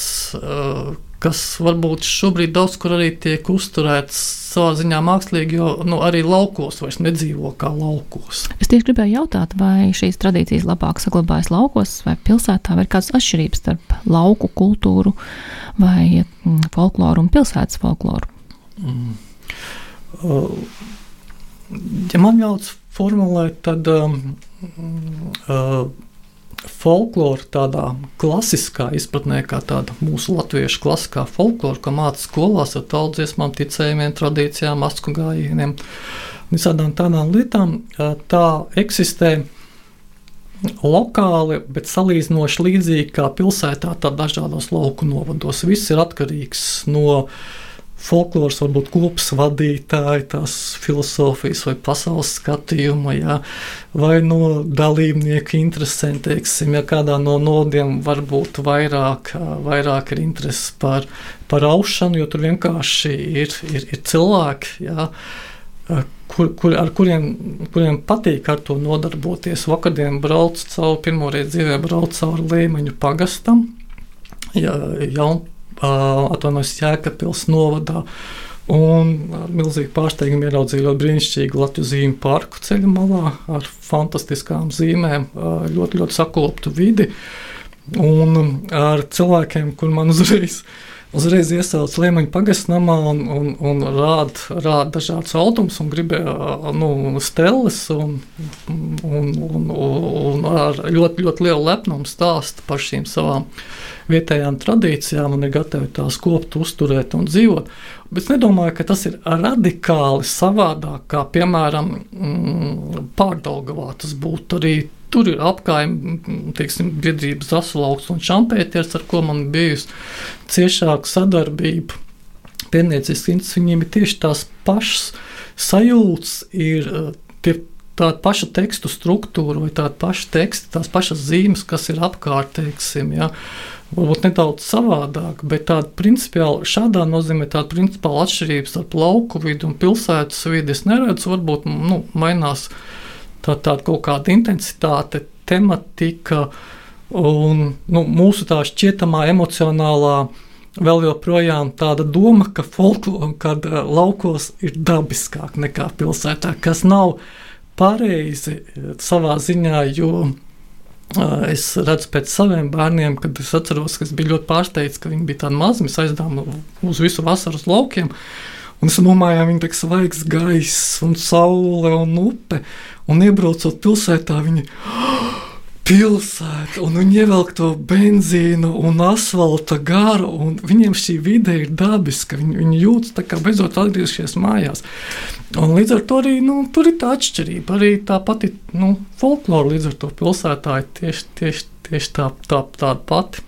kas varbūt šobrīd daudz kur arī tiek uzturēts savā ziņā mākslīgi, jo nu, arī laukos vairs nedzīvo kā laukos. Es tieši gribēju jautāt, vai šīs tradīcijas labāk saglabājas laukos vai pilsētā, vai ir kādas atšķirības starp lauku kultūru vai mm, folkloru un pilsētas folkloru? Mm. Uh, ja man ļauts formulēt, tad um, uh, folklora tādā klasiskā izpratnē, kā tāda mūsu latviešu klasiskā folklora, ko mācās skolās ar tautsdziesmām, ticējumiem, tradīcijām, asku gājieniem, visādām tādām lietām, tā eksistē lokāli, bet salīdzinoši līdzīgi kā pilsētā, tā dažādos lauku novados. Viss ir atkarīgs no folkloras, varbūt kopas vadītāji, tās filozofijas vai pasaules skatījuma, jā, vai no dalībnieku interesēm, teiksim, ja kādā no nodiem varbūt vairāk, vairāk ir interesi par, par aušanu, jo tur vienkārši ir, ir, ir cilvēki, jā, kur, kur, ar kuriem, kuriem patīk ar to nodarboties. Vakardien braucu cauri, pirmo reizi dzīvē braucu cauri Līmeņu pagastam, ja, jaun, atvainojos Jēkabpils novadā. Un ar milzīgu pārsteigumu ieraudzīju ļoti brīnišķīgu Latvijas zīmju parku ceļu malā ar fantastiskām zīmēm, ļoti, ļoti sakoptu vidi un ar cilvēkiem, kur man uzreiz uzreiz iesauc Liemaņa pagastnamā un, un, un rāda rād dažādas automus un gribēja nu, stelles un, un, un, un ar ļoti, ļoti lielu lepnumu stāst par šīm savām vietējām tradīcijām un ir gatavi tās kopt, uzturēt un dzīvot. Bet es nedomāju, ka tas ir radikāli savādāk, kā piemēram mm, Pārdaugavā tas būtu arī Tur ir apgājuma biedrības aslauks un šampētieris, ar ko man bijusi ciešāka sadarbība. Pērniecības institūts viņiem ir tieši tās pašas sajūtas, ir tie tāda paša tekstu struktūra vai tāda paša teksta, tās pašas zīmes, kas ir apkārt, teiksim, ja, varbūt nedaudz savādāk, bet tāda principiāli, šādā nozīmē tāda principiāla atšķirības starp lauku vidu un pilsētas vidi es neredzu, varbūt nu, mainās tā, tāda kaut kāda intensitāte, tematika un nu, mūsu tā šķietamā emocionālā. Vēl joprojām tāda doma, ka folklora, kad uh, laukos ir dabiskāk nekā pilsētā, kas nav pareizi uh, savā ziņā, jo uh, es redzu pēc saviem bērniem, kad es atceros, ka es biju ļoti pārsteigts, ka viņi bija tādi mazi, mēs aizdevām uz visu vasaru uz laukiem. Un es domāju, ka viņi ir svaigs gaiss, un saule un upe. Un iebraucot pilsētā, viņi pilsēta, un viņi ievelk to benzīnu un asfalta garu, un viņiem šī vide ir dabiska. Viņi, viņi jūtas tā kā beidzot atgriezušies mājās. Un līdz ar to arī nu, tur ir tā atšķirība. Arī tā pati nu, folklora līdz ar to pilsētā ir tieši, tieši, tieši tā, tā, tāda pati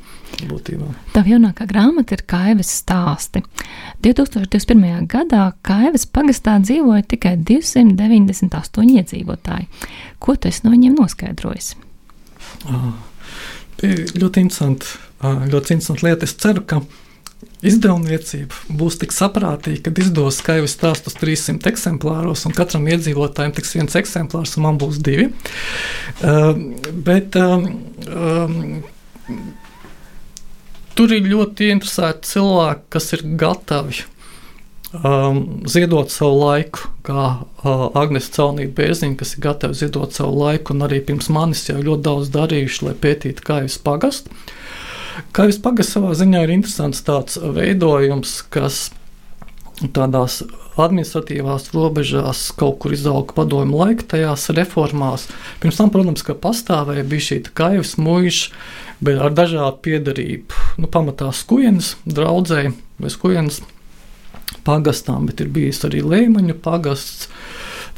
būtībā. Tā jaunākā grāmata ir Kaivas stāsti. 2021. gadā Kaivas pagastā dzīvoja tikai 298 iedzīvotāji. Ko tu esi no viņiem noskaidrojis? Ļoti interesanti, ļoti interesanti lieta. Es ceru, ka izdevniecība būs tik saprātīga, ka izdos Kaivas stāstus 300 eksemplāros, un katram iedzīvotājam tiks viens eksemplārs, un man būs divi. Uh, bet, tur ir ļoti interesanti cilvēki, kas ir gatavi um, ziedot savu laiku, kā uh, Agnēs Caunība Bērziņa, kas ir gatavi ziedot savu laiku, un arī pirms manis jau ļoti daudz darījuši, lai pētītu Kājas pagastu. Kājas pagasts savā ziņā ir interesants tāds veidojums, kas tādās administratīvās robežās kaut kur izauga padomu laika tajās reformās. Pirms tam, protams, ka pastāvēja bija šī kaivas mūža, bet ar dažādu piedarību. Nu, pamatā skujienas draudzēji vai skujienas pagastām, bet ir bijis arī Līmeņa pagasts.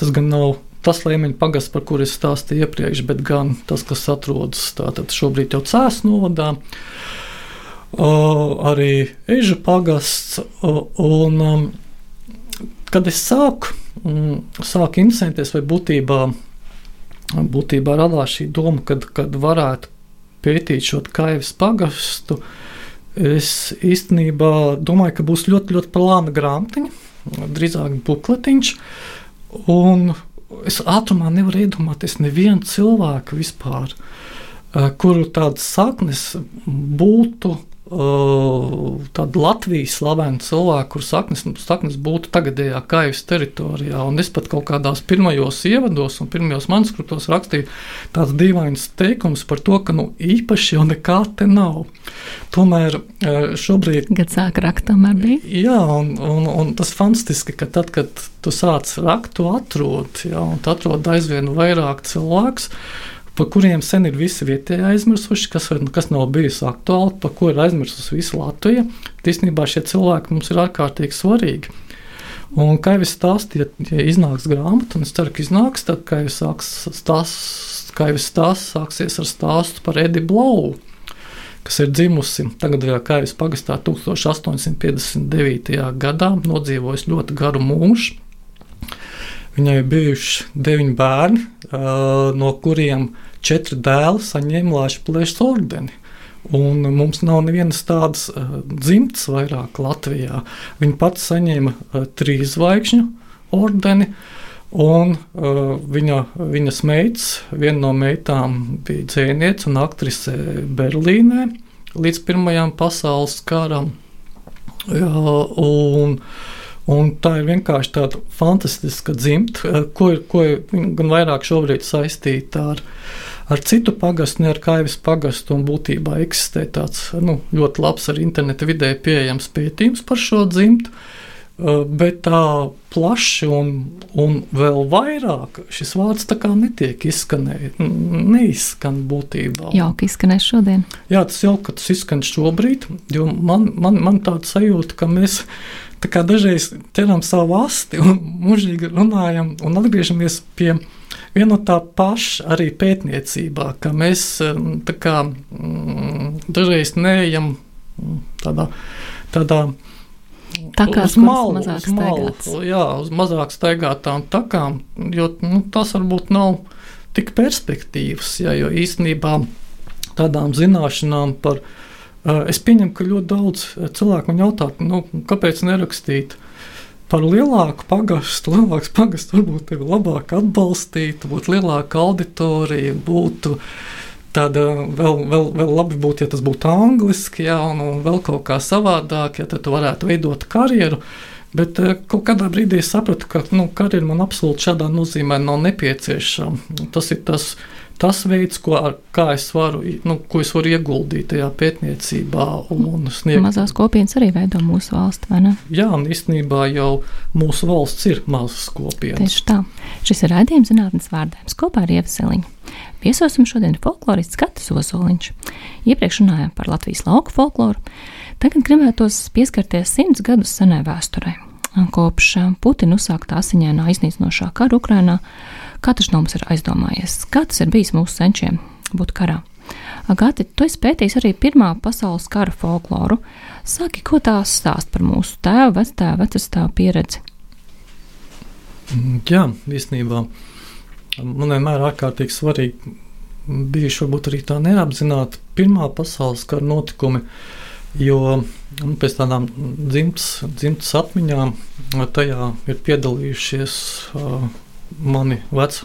Tas gan nav tas līmeņa pagasts, par kuru es stāstīju iepriekš, bet gan tas, kas atrodas tātad šobrīd jau Cēlā novadā. Uh, arī Eža pagasts. Uh, un, um, kad es sāku, um, sāku interesēties, vai būtībā, būtībā radās šī doma, kad, kad varētu pētīt šo kaivas pagastu, es īstenībā domāju, ka būs ļoti, ļoti plāna grāmatiņa, drīzāk bukletiņš. Un es ātrumā nevaru iedomāties nevienu cilvēku vispār, eh, kuru tādas saknes būtu tādu Latvijas slavenu cilvēku, kur saknes, saknes būtu tagadējā Kaivas teritorijā. Un es pat kaut kādās pirmajos ievados un pirmajos manuskriptos rakstīju tāds dīvains teikums par to, ka nu, īpaši jau nekā te nav. Tomēr šobrīd. Kad sāk rakt, tomēr bija. Jā, un, un, un tas fantastiski, ka tad, kad tu sāc rakt, tu atrod, jā, un tu atrod aizvien vairāk cilvēku par kuriem sen ir visi vietējie aizmirsuši, kas, kas nav bijis aktuāli, par ko ir aizmirsusi visa Latvija. Īstenībā šie cilvēki mums ir ārkārtīgi svarīgi. Un, kā jau es stāstīju, ja, ja iznāks grāmata, un es ceru, ka iznāks, tad, kā jau stāsts, kā jau stāsts sāksies ar stāstu par Edi Blau, kas ir dzimusi tagadējā Kaivas pagastā 1859. gadā, nodzīvojusi ļoti garu mūžu. Viņai bijuši deviņi bērni, no kuriem četri dēli saņēma Latvijas plēšas ordeni. Un mums nav nevienas tādas uh, dzimtas vairāk Latvijā. Viņa pati saņēma uh, trīs zvaigžņu ordeni, un uh, viņa, viņas meitas, viena no meitām bija dzēniece un aktrise Berlīnē līdz Pirmajam pasaules karam. Jā, un, Un tā ir vienkārši tāda fantastiska dzimta, ko ir, ko ir gan vairāk šobrīd saistīta ar, ar citu pagastu, ne ar kaivas pagastu. Būtībā eksistē tāds nu, ļoti labs ar interneta vidē pieejams pētījums par šo dzimtu. Uh, bet tā plaši un, un vēl vairāk šis vārds netiek izskanējis. Neizskan būtībā. Jauki izskanēs šodien. Jā, tas jau ka tas izskan šobrīd, jo man, man, man tāda sajūta, ka mēs dažreiz ķeram savu asti un mūžīgi runājam un atgriežamies pie viena no tā paša arī pētniecībā, ka mēs kā, mm, dažreiz neejam mm, tādā. tādā Takās, uz malu, mazāk uz malu, jā, uz mazāk staigātām takām, jo nu, tas varbūt nav tik perspektīvas, jā, jo īstenībā tādām zināšanām par es pieņemu, ka ļoti daudz cilvēku man jautā, nu, kāpēc nerakstīt par lielāku pagastu. Lielāks pagasts varbūt tevi labāk atbalstītu, būtu lielāka auditorija, būtu tāda vēl, vēl, vēl labi būtu, ja tas būtu angliski, jā, un, un vēl kaut kā savādāk, ja tu varētu veidot karjeru. Bet kaut kādā brīdī es sapratu, ka nu, karjeras man absolūti šādā nozīmē nav nepieciešama. Tas ir tas, uh, tas veids, ko, kā es varu, nu, ko es varu ieguldīt tajā pētniecībā un sniegt. Mazās kopienas arī veido mūsu valsti, vai ne? Jā, un īstenībā jau mūsu valsts ir mazas kopienas. Tieši tā. Šis ir raidījums zinātnes vārdējums kopā ar Ievaseliņu. Viesosim šodien folklorists Katis Ozoliņš. Iepriekš runājām par Latvijas lauku folkloru. Tagad gribētos pieskarties simts gadus senai vēsturei. Kopš Putina uzsāktā asiņainā iznīcinošā kara Ukrainā Katrs no mums ir aizdomājies, kā tas ir bijis mūsu senčiem būt karā. Agati, tu esi pētījis arī Pirmā pasaules kara folkloru. Saki, ko tās stāst par mūsu tēvu, vectēvu, vecastāvu pieredzi? Jā, īstenībā man vienmēr ārkārtīgi svarīgi bija varbūt arī tā neapzināta Pirmā pasaules kara notikumi, jo nu, pēc tādām dzimtas, dzimtas atmiņām tajā ir piedalījušies uh, mani vec,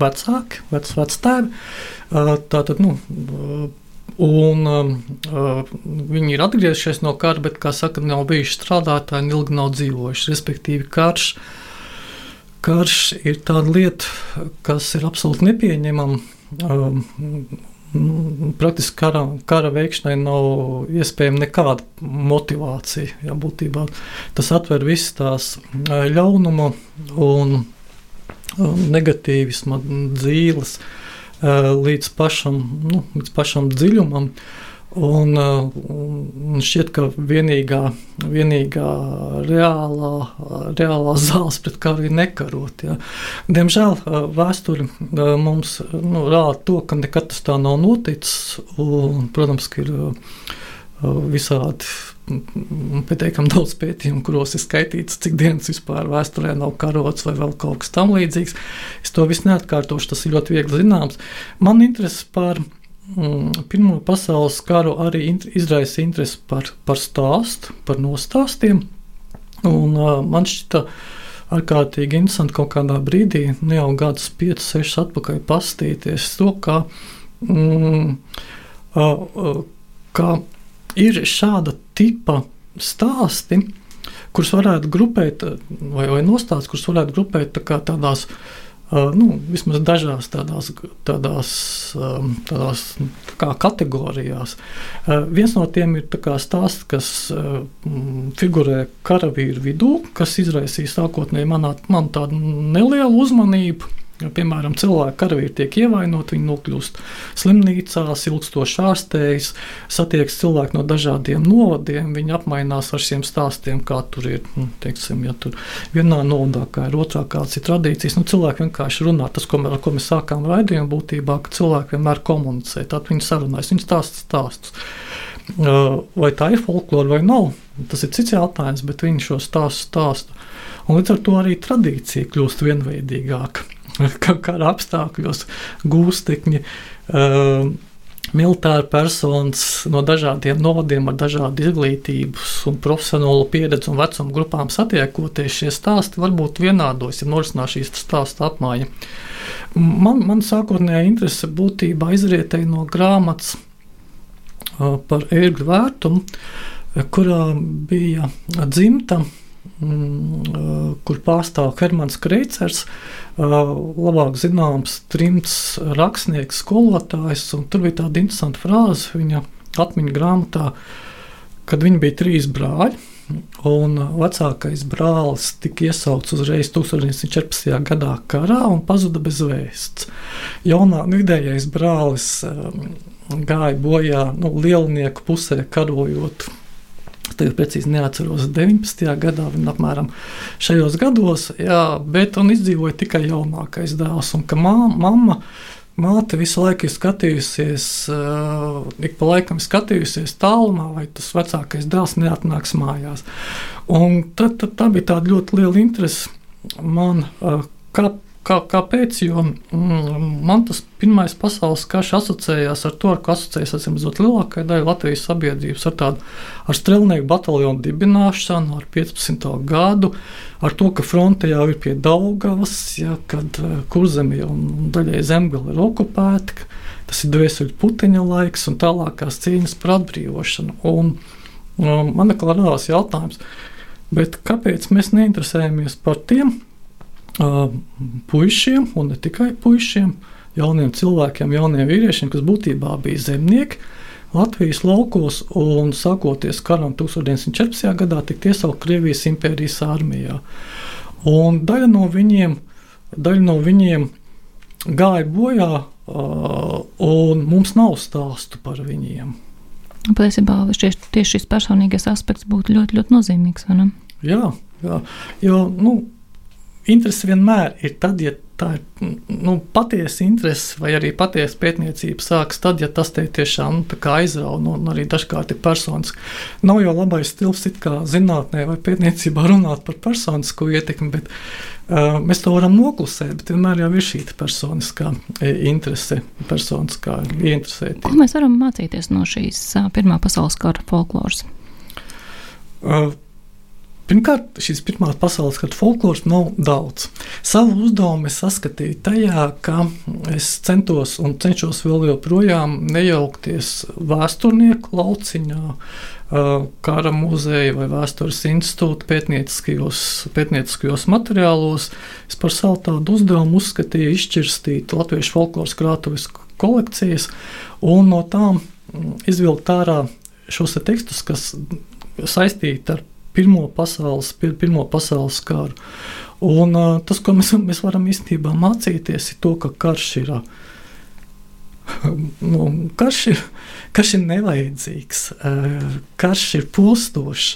vecāki, vec, vectēvi. Tātad, nu, Un viņi ir atgriezušies no kara, bet, kā saka, nav bijuši strādātāji un ilgi nav dzīvojuši. Respektīvi, karš, karš ir tāda lieta, kas ir absolūti nepieņemama. Um, Praktiski kara, kara veikšanai nav iespējama nekāda motivācija. Jā, būtībā tas atver visas tās ļaunuma un negatīvisma dzīves līdz pašam, nu, līdz pašam dziļumam. Un, un šķiet, ka vienīgā, vienīgā reālā, reālā zāles pret karu ir nekarot. Ja. Diemžēl vēsture mums nu, rāda to, ka nekad tas tā nav noticis. Un, protams, ka ir visādi pietiekami daudz pētījumu, kuros ir skaitīts, cik dienas vispār vēsturē nav karots vai vēl kaut kas tamlīdzīgs. Es to visu neatkārtošu, tas ir ļoti viegli zināms. Man interesi par mm, Pirmo pasaules karu arī izraisa interesi par, par stāstu, par nostāstiem. Un, uh, man šķita ārkārtīgi interesanti kaut kādā brīdī, nu jau gadus 5, 6 atpakaļ, pastīties to, kā, mm, uh, uh, kā ir šāda tipa stāsti, kurus varētu grupēt, vai, vai nostāsts, kurus varētu grupēt tā tādās. Nu, vismaz dažās tādās, tādās, tādās tā kategorijās. Uh, viens no tiem ir stāsts, kas figurē karavīru vidū, kas izraisīja sākotnēji manā, man tādu nelielu uzmanību. Piemēram, cilvēki karavīri tiek ievainoti, viņi nokļūst slimnīcās, ilgstoši ārstējas, satiekas cilvēki no dažādiem novadiem, viņi apmainās ar šiem stāstiem, kā tur ir, nu, teiksim, ja tur vienā novadā, kā ir otrā, kāds ir tradīcijas. Nu, cilvēki vienkārši runā, tas, ko, ar ko mēs sākām raidījumu būtībā, ka cilvēki vienmēr komunicē, tad viņi sarunājas, viņi stāsta stāstus. Vai tā ir folklora vai nav, tas ir cits jautājums, bet viņi šo stāstu stāsta. Un līdz ar to arī tradīcija kļūst vienveidīgāka. Kara apstākļos gūstekņi. Uh, militāri personas no dažādiem novadiem, ar dažādu izglītību, un profesionālu pieredzi un vecuma grupām satiekoties, šie stāsti var būt vienādos, ja norisinās šīs stāstu apmaiņa. Man, man sākotnējā interese būtībā izrietēja no grāmatas uh, par ērgļu vērtumu, kurā bija dzimta Mm, kur pārstāv Hermans Kreicers, labāk zināms trimts rakstnieks, skolotājs. Tur bija tāda interesanta frāze viņa atmiņu grāmatā, kad viņi bija trīs brāļi. Un vecākais brālis tika iesaukts uzreiz 1914. gadā karā un pazuda bez vēsts. Jaunā vidējais brālis gāja bojā nu, lielnieku pusē karojot Tagad precīzi neatceros, 19. gadā apmēram šajos gados, jā, bet un izdzīvoja tikai jaunākais dēls. Un ka mā, mamma, māte visu laiku ir skatījusies, uh, ik pa laikam skatījusies tālumā, vai tas vecākais dēls neatnāks mājās. Un tad, tad tā bija tāda ļoti liela interese man, uh, kā Kā, kāpēc? Jo mm, man tas pirmais pasaules karš asociējās ar to, ar ko asociējas atsimzot lielākajai daļai Latvijas sabiedrības, ar tādu ar strelnieku bataljonu dibināšanu, ar 15. gadu, ar to, ka fronte jau ir pie Daugavas, ja, kad eh, kurzemie un daļai zemgala ir okupēti, tas ir dvēseli puteņa laiks un tālākās cīņas par atbrīvošanu. Un, un man atkal radās jautājums, kāpēc mēs neinteresējamies par tiem? Puišiem, un ne tikai puišiem, jauniem cilvēkiem, jauniem vīriešiem, kas būtībā bija zemnieki. Latvijas laukos un sākoties karam 1914. gadā tika iesaukt Krievijas impērijas armijā. Un daļa no viņiem, daļa no viņiem gāja bojā, un mums nav stāstu par viņiem. Patiesībā tieši, šis personīgais aspekts būtu ļoti, ļoti nozīmīgs. Jā, jā, jo nu, interese vienmēr ir tad, ja tā ir nu, patiesa interese vai arī patiesa pētniecība sākas tad, ja tas te tiešām nu, aizrauga nu, un arī dažkārt ir personiski. Nav jau labais stils kā zinātnē vai pētniecībā runāt par personisko ietekmi, bet uh, mēs to varam noklusēt, bet vienmēr jau ir šī personiskā e, interese, personiskā ieinteresētība. Ko mēs varam mācīties no šīs Pirmā pasaules kara folkloras? Uh, Pirmkārt, šīs pirmās pasaules kara folkloras nav daudz. Savu uzdevumu es saskatīju tajā, ka es centos un cenšos vēl joprojām nejaukties vēsturnieku lauciņā, kara muzeja vai vēstures institūta pētnieciskajos, pētnieciskajos materiālos. Es par savu tādu uzdevumu uzskatīju izšķirstīt latviešu folkloras krātuves kolekcijas un no tām izvilkt ārā šos te tekstus, kas saistīti ar Pirmo pasaules, pir, pirmo pasaules karu. Un, tas, ko mēs, mēs varam īstenībā mācīties, ir to, ka karš ir. Nu, karš, ir, karš ir nevajadzīgs, karš ir postošs,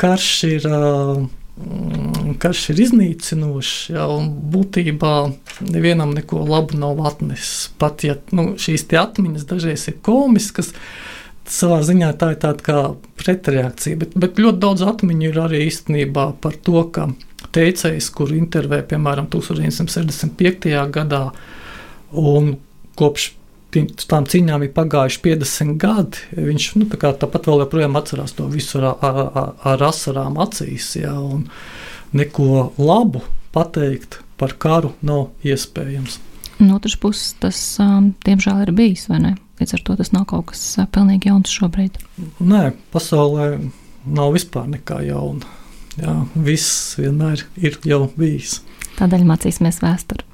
karš ir, uh, karš ir iznīcinošs. Ja, būtībā nevienam neko labu nav atnesis. Pat ja nu, šīs atmiņas dažreiz ir komiskas, uh, savā ziņā tā ir tāda kā pretreakcija, bet, bet ļoti daudz atmiņu ir arī īstenībā par to, ka teicējs, kur intervē piemēram 1965. gadā, un kopš tām cīņām ir pagājuši 50 gadi, viņš nu, tā tāpat vēl joprojām atcerās to visu ar, ar, ar, ar asarām acīs, ja, un neko labu pateikt par karu nav iespējams. No otras puses, tas um, diemžēl ir bijis, vai ne? Līdz ar to tas nav kaut kas pilnīgi jauns šobrīd. Nē, pasaulē nav vispār nekā jauna. Jā, viss vienmēr ir jau bijis. Tādēļ mācīsimies vēsturi.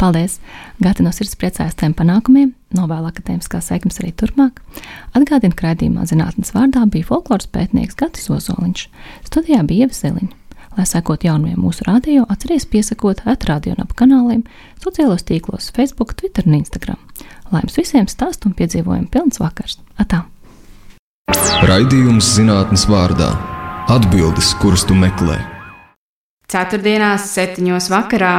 Paldies! Gati no sirds priecājas tiem panākumiem, novēlu akadēmiskās sekmes arī turpmāk. Atgādinu, ka raidījumā zinātnes vārdā bija folkloras pētnieks Gatis Ozoliņš. Studijā bija Ieva Zeliņa. Lai sekot jaunumiem mūsu radio, atcerieties piesakot atrādio un ap kanāliem, sociālos tīklos, Facebook, Twitter un Instagram. Lai jums visiem stāstu un piedzīvojumu pilns vakars! Atā! Raidījums zinātnes vārdā - atbildes, kuras tu meklē. Ceturtdienās, septiņos vakarā